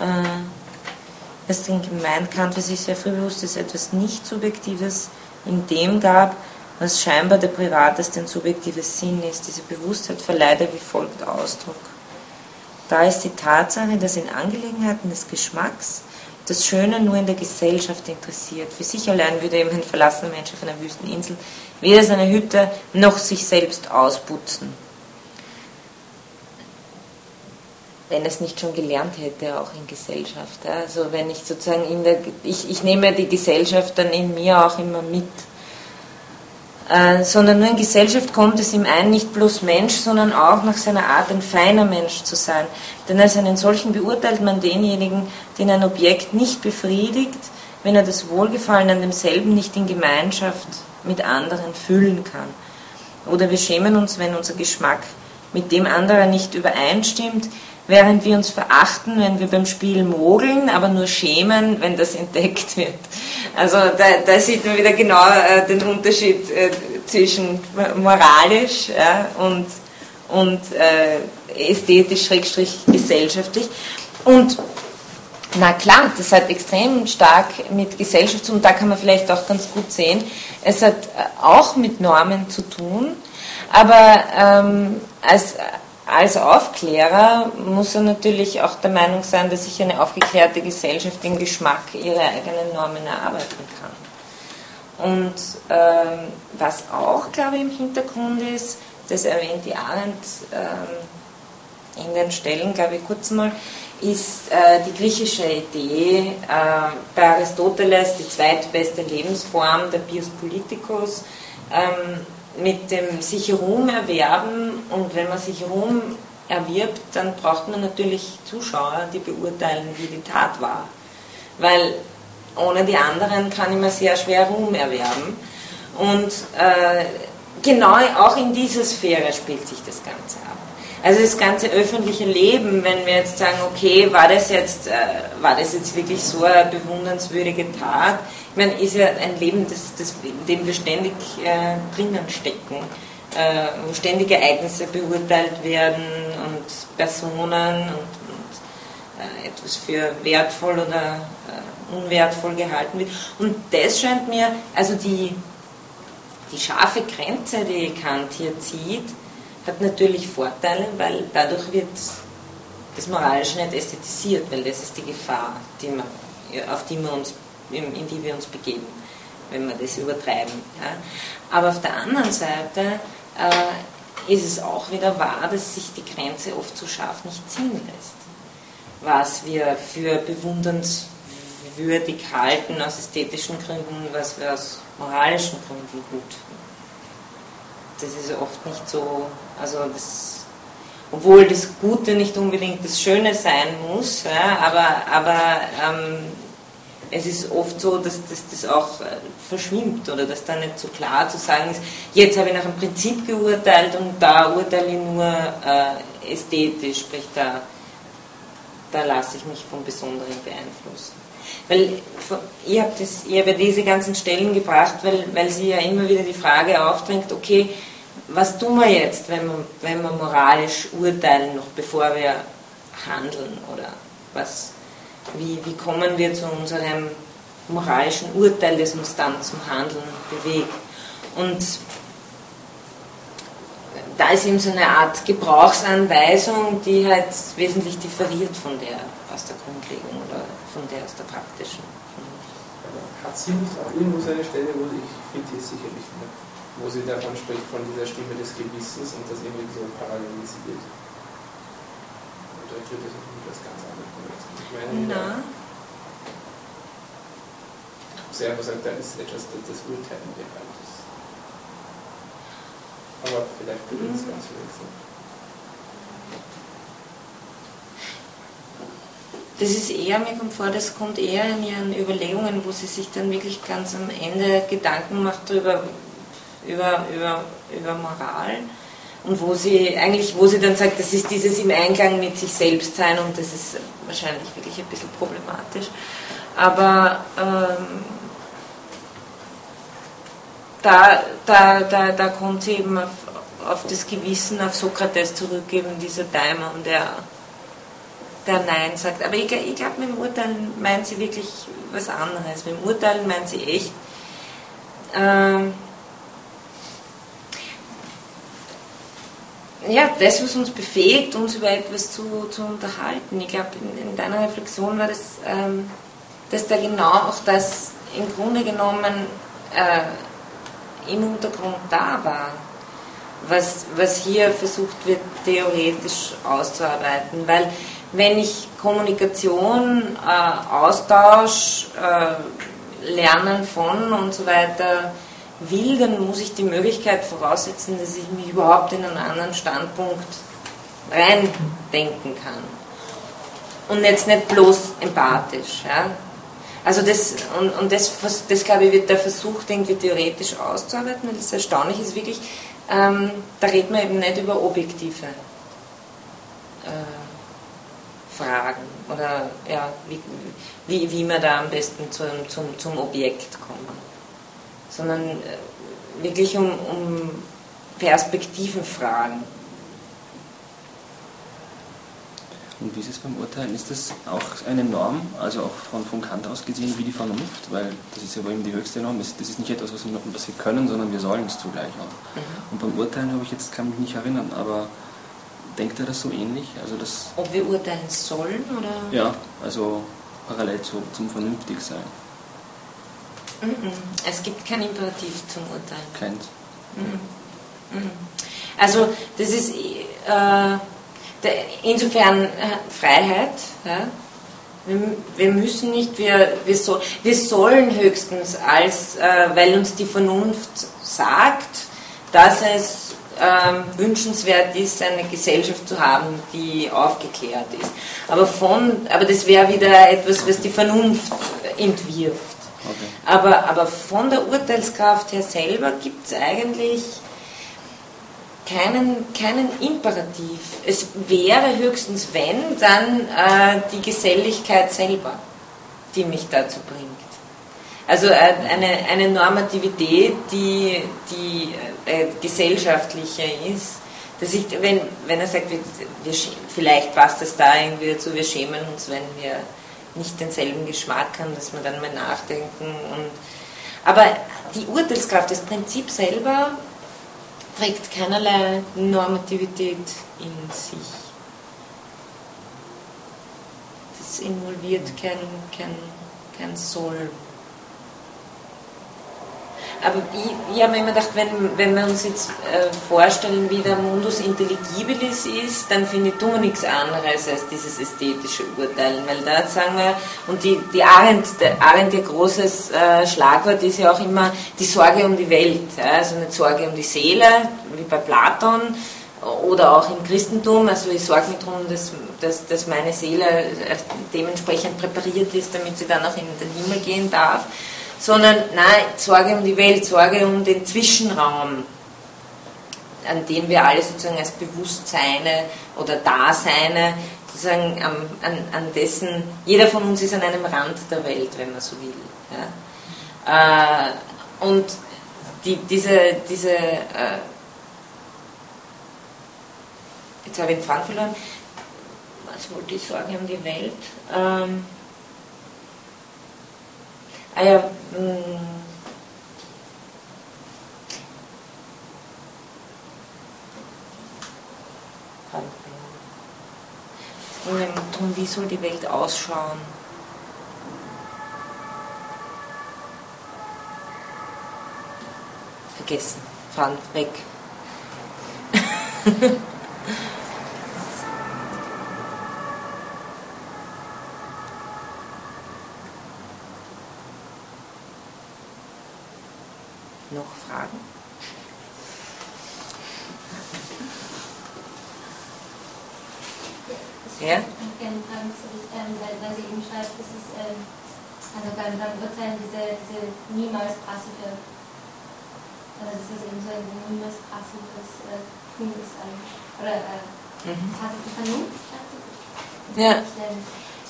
Äh, es den gemeint Kant für sich sehr früh bewusst, dass etwas nicht Subjektives in dem gab, was scheinbar der privateste und subjektive Sinn ist. Diese Bewusstheit verleiht er wie folgt Ausdruck. Da ist die Tatsache, dass in Angelegenheiten des Geschmacks das Schöne nur in der Gesellschaft interessiert. Für sich allein würde eben ein verlassener Mensch auf einer Wüsteninsel weder seine Hütte noch sich selbst ausputzen. Wenn es nicht schon gelernt hätte, auch in Gesellschaft. Also wenn ich sozusagen in der, ich, ich nehme die Gesellschaft dann in mir auch immer mit. Äh, sondern nur in Gesellschaft kommt es ihm ein, nicht bloß Mensch, sondern auch nach seiner Art ein feiner Mensch zu sein. Denn als einen solchen beurteilt man denjenigen, den ein Objekt nicht befriedigt, wenn er das Wohlgefallen an demselben nicht in Gemeinschaft mit anderen fühlen kann. Oder wir schämen uns, wenn unser Geschmack mit dem anderer nicht übereinstimmt, während wir uns verachten, wenn wir beim Spiel mogeln, aber nur schämen, wenn das (laughs) entdeckt wird. Also da, da sieht man wieder genau äh, den Unterschied äh, zwischen moralisch ja, und, und äh, ästhetisch, schrägstrich gesellschaftlich. Und na klar, das hat extrem stark mit Gesellschaft zu tun. Da kann man vielleicht auch ganz gut sehen. Es hat äh, auch mit Normen zu tun. Aber ähm, als, als Aufklärer muss er natürlich auch der Meinung sein, dass sich eine aufgeklärte Gesellschaft im Geschmack ihre eigenen Normen erarbeiten kann. Und ähm, was auch, glaube ich, im Hintergrund ist, das erwähnt die Arendt ähm, in den Stellen, glaube ich, kurz mal, ist äh, die griechische Idee äh, bei Aristoteles, die zweitbeste Lebensform, der Bios Politikos, ähm, mit dem sich Ruhm erwerben und wenn man sich Ruhm erwirbt, dann braucht man natürlich Zuschauer, die beurteilen, wie die Tat war. Weil ohne die anderen kann ich mir sehr schwer Ruhm erwerben. Und äh, genau auch in dieser Sphäre spielt sich das Ganze ab. Also das ganze öffentliche Leben, wenn wir jetzt sagen, okay, war das jetzt, äh, war das jetzt wirklich so eine bewundernswürdige Tat? Meine, ist ja ein Leben, das, das, in dem wir ständig äh, drinnen stecken, äh, wo ständig Ereignisse beurteilt werden und Personen und, und äh, etwas für wertvoll oder äh, unwertvoll gehalten wird. Und das scheint mir, also die, die scharfe Grenze, die Kant hier zieht, hat natürlich Vorteile, weil dadurch wird das Moralische nicht ästhetisiert, weil das ist die Gefahr, die man, auf die wir uns, in die wir uns begeben, wenn wir das übertreiben. Ja. Aber auf der anderen Seite äh, ist es auch wieder wahr, dass sich die Grenze oft so scharf nicht ziehen lässt. Was wir für bewundernswürdig halten aus ästhetischen Gründen, was wir aus moralischen Gründen gut finden das ist oft nicht so, also das, obwohl das Gute nicht unbedingt das Schöne sein muss, ja, aber, aber ähm, es ist oft so, dass, dass das auch äh, verschwimmt oder dass da nicht so klar zu sagen ist, jetzt habe ich nach einem Prinzip geurteilt und da urteile ich nur äh, ästhetisch, sprich da, da lasse ich mich vom Besonderen beeinflussen. Weil ich habe hab ja diese ganzen Stellen gebracht, weil, weil sie ja immer wieder die Frage aufdrängt, okay, was tun wir jetzt, wenn wir, wenn wir moralisch urteilen, noch bevor wir handeln? Oder was, wie, wie kommen wir zu unserem moralischen Urteil, das uns dann zum Handeln bewegt? Und da ist eben so eine Art Gebrauchsanweisung, die halt wesentlich differiert von der aus der Grundlegung oder von der aus der praktischen. Hat sie nicht auch irgendwo so eine Stelle, wo ich finde, die sicherlich nicht wo sie davon spricht, von dieser Stimme des Gewissens und das irgendwie so parallelisiert. Und da wird das natürlich was ganz anderes. Ich meine, Na. Sie einfach sagt, da ist etwas, das, das Urteilen halt ist. Aber vielleicht wird das mhm. ganz wechseln. Das ist eher, mir kommt vor, das kommt eher in ihren Überlegungen, wo sie sich dann wirklich ganz am Ende Gedanken macht darüber, über, über, über Moral und wo sie eigentlich, wo sie dann sagt, das ist dieses im Einklang mit sich selbst sein und das ist wahrscheinlich wirklich ein bisschen problematisch. Aber ähm, da, da, da, da kommt sie eben auf, auf das Gewissen, auf Sokrates zurückgeben, dieser Daimon, der, der Nein sagt. Aber ich, ich glaube, mit dem Urteilen meint sie wirklich was anderes. Mit dem Urteilen meint sie echt, ähm, ja, das, was uns befähigt, uns über etwas zu, zu unterhalten. Ich glaube, in, in, deiner Reflexion war das, ähm, dass da genau auch das im Grunde genommen äh, im Untergrund da war, was, was hier versucht wird, theoretisch auszuarbeiten. Weil wenn ich Kommunikation, äh, Austausch, äh, Lernen von und so weiter will, dann muss ich die Möglichkeit voraussetzen, dass ich mich überhaupt in einen anderen Standpunkt reindenken kann. Und jetzt nicht bloß empathisch. Ja? Also das, und, und das, das, glaube ich, wird da versucht, irgendwie theoretisch auszuarbeiten. Und das Erstaunliche ist wirklich, ähm, da redet man eben nicht über objektive äh, Fragen oder ja, wie, wie, wie wir da am besten zum, zum, zum Objekt kommen, sondern äh, wirklich um, um Perspektivenfragen. Und wie ist es beim Urteilen? Ist das auch eine Norm, also auch von, von Kant aus gesehen, wie die Vernunft? Weil das ist ja wohl eben die höchste Norm. Das ist nicht etwas, was wir, was wir können, sondern wir sollen es zugleich auch. Mhm. Und beim Urteilen habe ich jetzt, kann mich nicht erinnern, aber denkt er das so ähnlich? Also das, Ob wir urteilen sollen oder? Ja, also parallel zu, zum Vernünftigsein. Mhm. Es gibt kein Imperativ zum Urteilen. Keins. Mhm. Mhm. Also das ist äh, insofern äh, Freiheit. Ja? Wir, müssen nicht, wir, wir, so, wir sollen höchstens, als, äh, weil uns die Vernunft sagt, dass es ähm, wünschenswert ist, eine Gesellschaft zu haben, die aufgeklärt ist. Aber, von, aber das wäre wieder etwas, was die Vernunft entwirft. Okay. Aber, aber von der Urteilskraft her selber gibt es eigentlich keinen, keinen Imperativ. Es wäre höchstens, wenn, dann äh, die Geselligkeit selber, die mich dazu bringt. Also äh, eine, eine Normativität, die, die äh, gesellschaftlicher ist. Dass ich, wenn, wenn er sagt, wir, wir, vielleicht passt es da irgendwie dazu, wir schämen uns, wenn wir nicht denselben Geschmack haben, dass wir dann mal nachdenken. Und, aber die Urteilskraft, das Prinzip selber trägt keinerlei Normativität in sich. Das involviert kein, kein, kein Soll. Aber ich, ich habe mir immer gedacht, wenn, wenn wir uns jetzt äh, vorstellen, wie der Mundus intelligibilis ist, dann finde ich, wir nichts anderes als dieses ästhetische Urteilen. Weil da sagen wir, und die, die Arendt, der Arendt, ihr großes äh, Schlagwort ist ja auch immer die Sorge um die Welt. Also nicht Sorge um die Seele, wie bei Platon, oder auch im Christentum. Also ich sorge mich darum, dass, dass, dass meine Seele äh, dementsprechend präpariert ist, damit sie dann auch in den Himmel gehen darf sondern nein, Sorge um die Welt, Sorge um den Zwischenraum, an dem wir alle sozusagen als Bewusstseine oder Daseine, sozusagen an, an, an dessen, jeder von uns ist an einem Rand der Welt, wenn man so will. Ja. Äh, und die, diese, diese äh, jetzt habe ich den Faden verloren, was wollte ich sagen um die Welt? Ähm, Ah ja, darum, wie soll die Welt ausschauen? Vergessen, fahren, weg. (laughs) noch Fragen? Ja? Ich gerne fragen, ähm, weil, weil Sie eben schreibt, dass es ähm, also beim, beim Urteilen diese, diese niemals passive, also dass es eben so ein niemals passives äh, Tun ist. Oder äh, mhm. passive Vernunft, ja.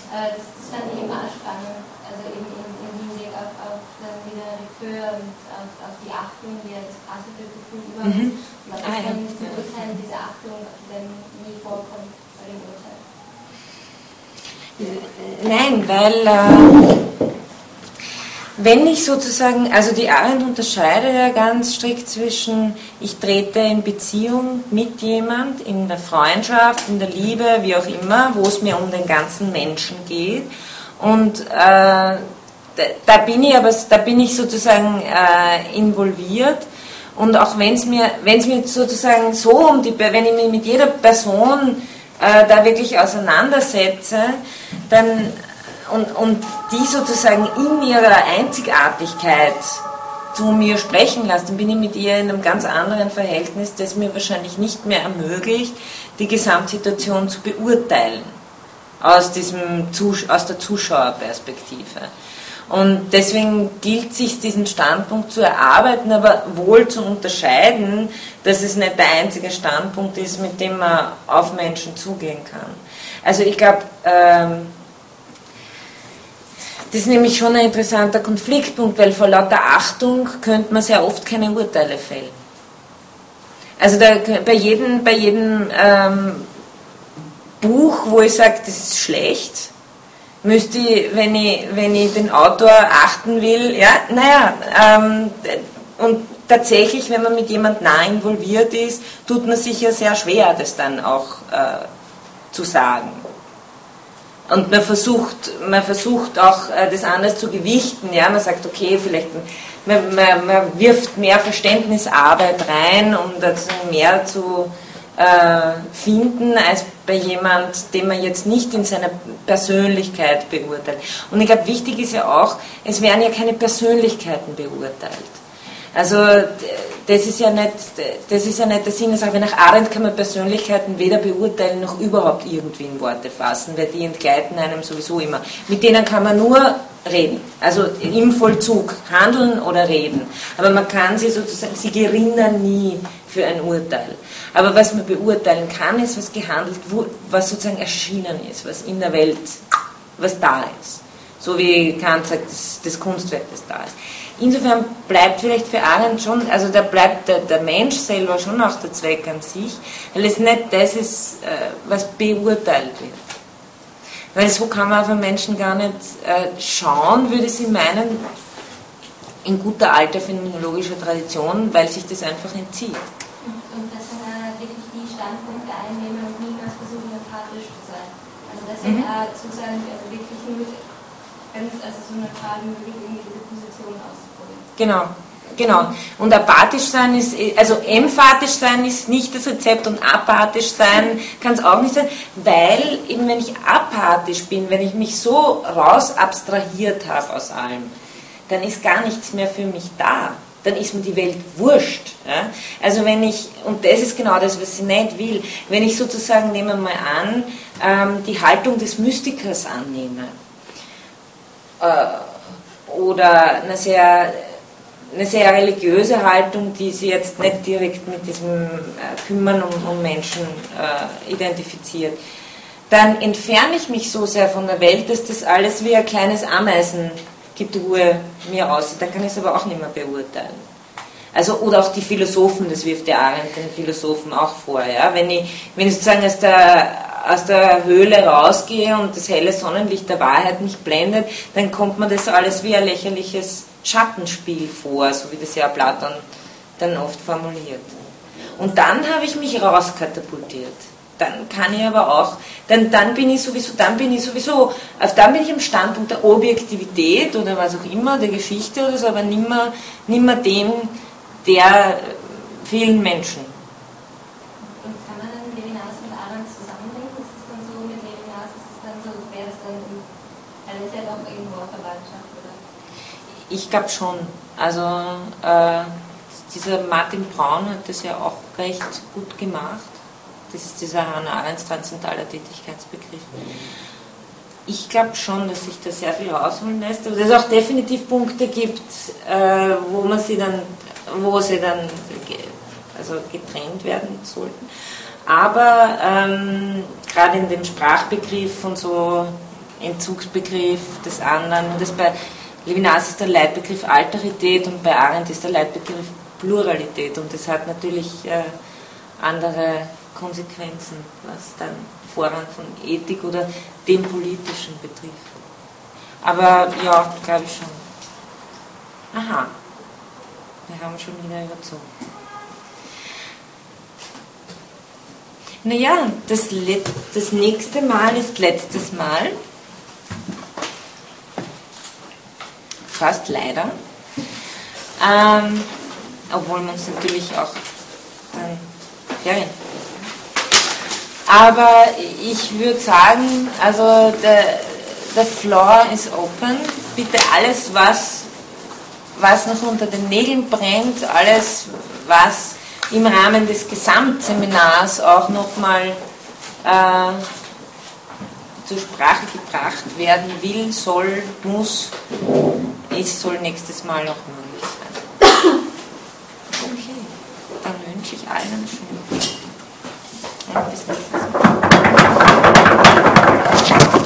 Äh, das, fand ich eben auch spannend, also eben im, im Hinblick auf, auf dann wieder Rekör und auf, auf die Achtung, die ja das passive Gefühl überhaupt mhm. ist. Aber das ah, dann ja. zu urteilen, diese Achtung wenn nie vorkommt bei dem Urteil. Nein, weil äh, wenn ich sozusagen, also die Arendt unterscheidet ja ganz strikt zwischen, ich trete in Beziehung mit jemand, in der Freundschaft, in der Liebe, wie auch immer, wo es mir um den ganzen Menschen geht. Und äh, da, bin ich aber, da bin ich sozusagen äh, involviert. Und auch wenn es mir, wenn es mir sozusagen so um die, wenn ich mich mit jeder Person äh, da wirklich auseinandersetze, dann und, und die sozusagen in ihrer Einzigartigkeit zu mir sprechen lasse, dann bin ich mit ihr in einem ganz anderen Verhältnis, das mir wahrscheinlich nicht mehr ermöglicht, die Gesamtsituation zu beurteilen aus, diesem, aus der Zuschauerperspektive. Und deswegen gilt sich diesen Standpunkt zu erarbeiten, aber wohl zu unterscheiden, dass es nicht der einzige Standpunkt ist, mit dem man auf Menschen zugehen kann. Also ich glaube, ähm, das ist nämlich schon ein interessanter Konfliktpunkt, weil vor lauter Achtung könnte man sehr oft keine Urteile fällen. Also da, bei jedem, bei jedem ähm, Buch, wo ich sage, das ist schlecht, müsste ich, wenn ich, wenn ich den Autor achten will, ja, naja, ähm, und tatsächlich, wenn man mit jemand nah involviert ist, tut man sich ja sehr schwer, das dann auch äh, zu sagen. Und man versucht, man versucht auch äh, das anders zu gewichten. Ja? Man sagt, okay, vielleicht man, man, man wirft mehr Verständnisarbeit rein, um das mehr zu äh, finden, als bei jemand, den man jetzt nicht in seiner Persönlichkeit beurteilt. Und ich glaube, wichtig ist ja auch, es werden ja keine Persönlichkeiten beurteilt. Also das ist ja nicht, das ist ja nicht der Sinn der Sache. Nach Arendt kann man Persönlichkeiten weder beurteilen noch überhaupt irgendwie in Worte fassen, weil die entgleiten einem sowieso immer. Mit denen kann man nur reden, also im Vollzug handeln oder reden. Aber man kann sie sozusagen, sie gerinnen nie für ein Urteil. Aber was man beurteilen kann, ist, was gehandelt, was sozusagen erschienen ist, was in der Welt, was da ist. So wie Kant sagt, das Kunstwerk, das da ist. Insofern bleibt vielleicht für Arendt schon, also da bleibt der, der, Mensch selber schon auch der Zweck an sich, weil es nicht das ist, äh, was beurteilt wird. Weil so kann man auf einen Menschen gar nicht äh, schauen, würde sie meinen, in guter alter phänomenologischer Tradition, weil sich das einfach entzieht. Und dass man wirklich die Standpunkte einnehmen und niemals versuchen, empathisch zu sein. Also dass mhm. er sozusagen also wirklich nur ganz also so neutral wie möglich irgendwie. Genau. Genau. Und apathisch sein ist, also emphatisch sein ist nicht das Rezept und apathisch sein kann es auch nicht sein, weil eben wenn ich apathisch bin, wenn ich mich so raus abstrahiert habe aus allem, dann ist gar nichts mehr für mich da. Dann ist mir die Welt wurscht. Ja? Also wenn ich, und das ist genau das, was ich nicht will, wenn ich sozusagen, nehmen wir mal an, ähm, die Haltung des Mystikers annehme, äh, oder eine sehr eine sehr religiöse Haltung, die sie jetzt nicht direkt mit diesem äh, Kümmern um, um Menschen äh, identifiziert, dann entferne ich mich so sehr von der Welt, dass das alles wie ein kleines Ameisengedrue mir aussieht. Dann kann ich es aber auch nicht mehr beurteilen. Also, oder auch die Philosophen, das wirft der Arendt den Philosophen auch vor. Ja? Wenn, ich, wenn ich sozusagen aus der, aus der Höhle rausgehe und das helle Sonnenlicht der Wahrheit mich blendet, dann kommt mir das alles wie ein lächerliches Schattenspiel vor, so wie das ja Platon dann oft formuliert. Und dann habe ich mich rauskatapultiert. Dann kann ich aber auch, dann, dann bin ich sowieso, dann bin ich sowieso, dann bin ich am Standpunkt der Objektivität oder was auch immer, der Geschichte oder so, aber nimmer, nimmer dem der vielen Menschen. Und kann man dann Levinas und Arendt zusammenbringen? Ist es dann so mit Levinas, ist es dann so, wäre es dann, weil es ja doch irgendwo Verwandtschaft ich glaube schon. Also äh, dieser Martin Braun hat das ja auch recht gut gemacht. Das ist dieser Hannah Arendt transzendentaler Tätigkeitsbegriff. Ich glaube schon, dass sich da sehr viel rausholen lässt, aber dass es auch definitiv Punkte gibt, äh, wo man sie dann, wo sie dann also getrennt werden sollten. Aber ähm, gerade in dem Sprachbegriff und so Entzugsbegriff des anderen, das bei Levinas ist der Leitbegriff Alterität und bei Arendt ist der Leitbegriff Pluralität und das hat natürlich äh, andere Konsequenzen, was dann Vorrang von Ethik oder dem Politischen betrifft. Aber ja, glaube ich schon. Aha, wir haben schon wieder überzogen. Naja, das, das nächste Mal ist letztes Mal. Fast leider. Ähm, obwohl man es natürlich auch dann Ferien. Aber ich würde sagen, also der, der Floor ist open. Bitte alles, was, was noch unter den Nägeln brennt, alles, was im Rahmen des Gesamtseminars auch nochmal äh, zur Sprache gebracht werden will, soll, muss, es soll nächstes Mal auch möglich sein. Okay, dann wünsche ich allen einen schönen Tag. Bis nächstes Mal.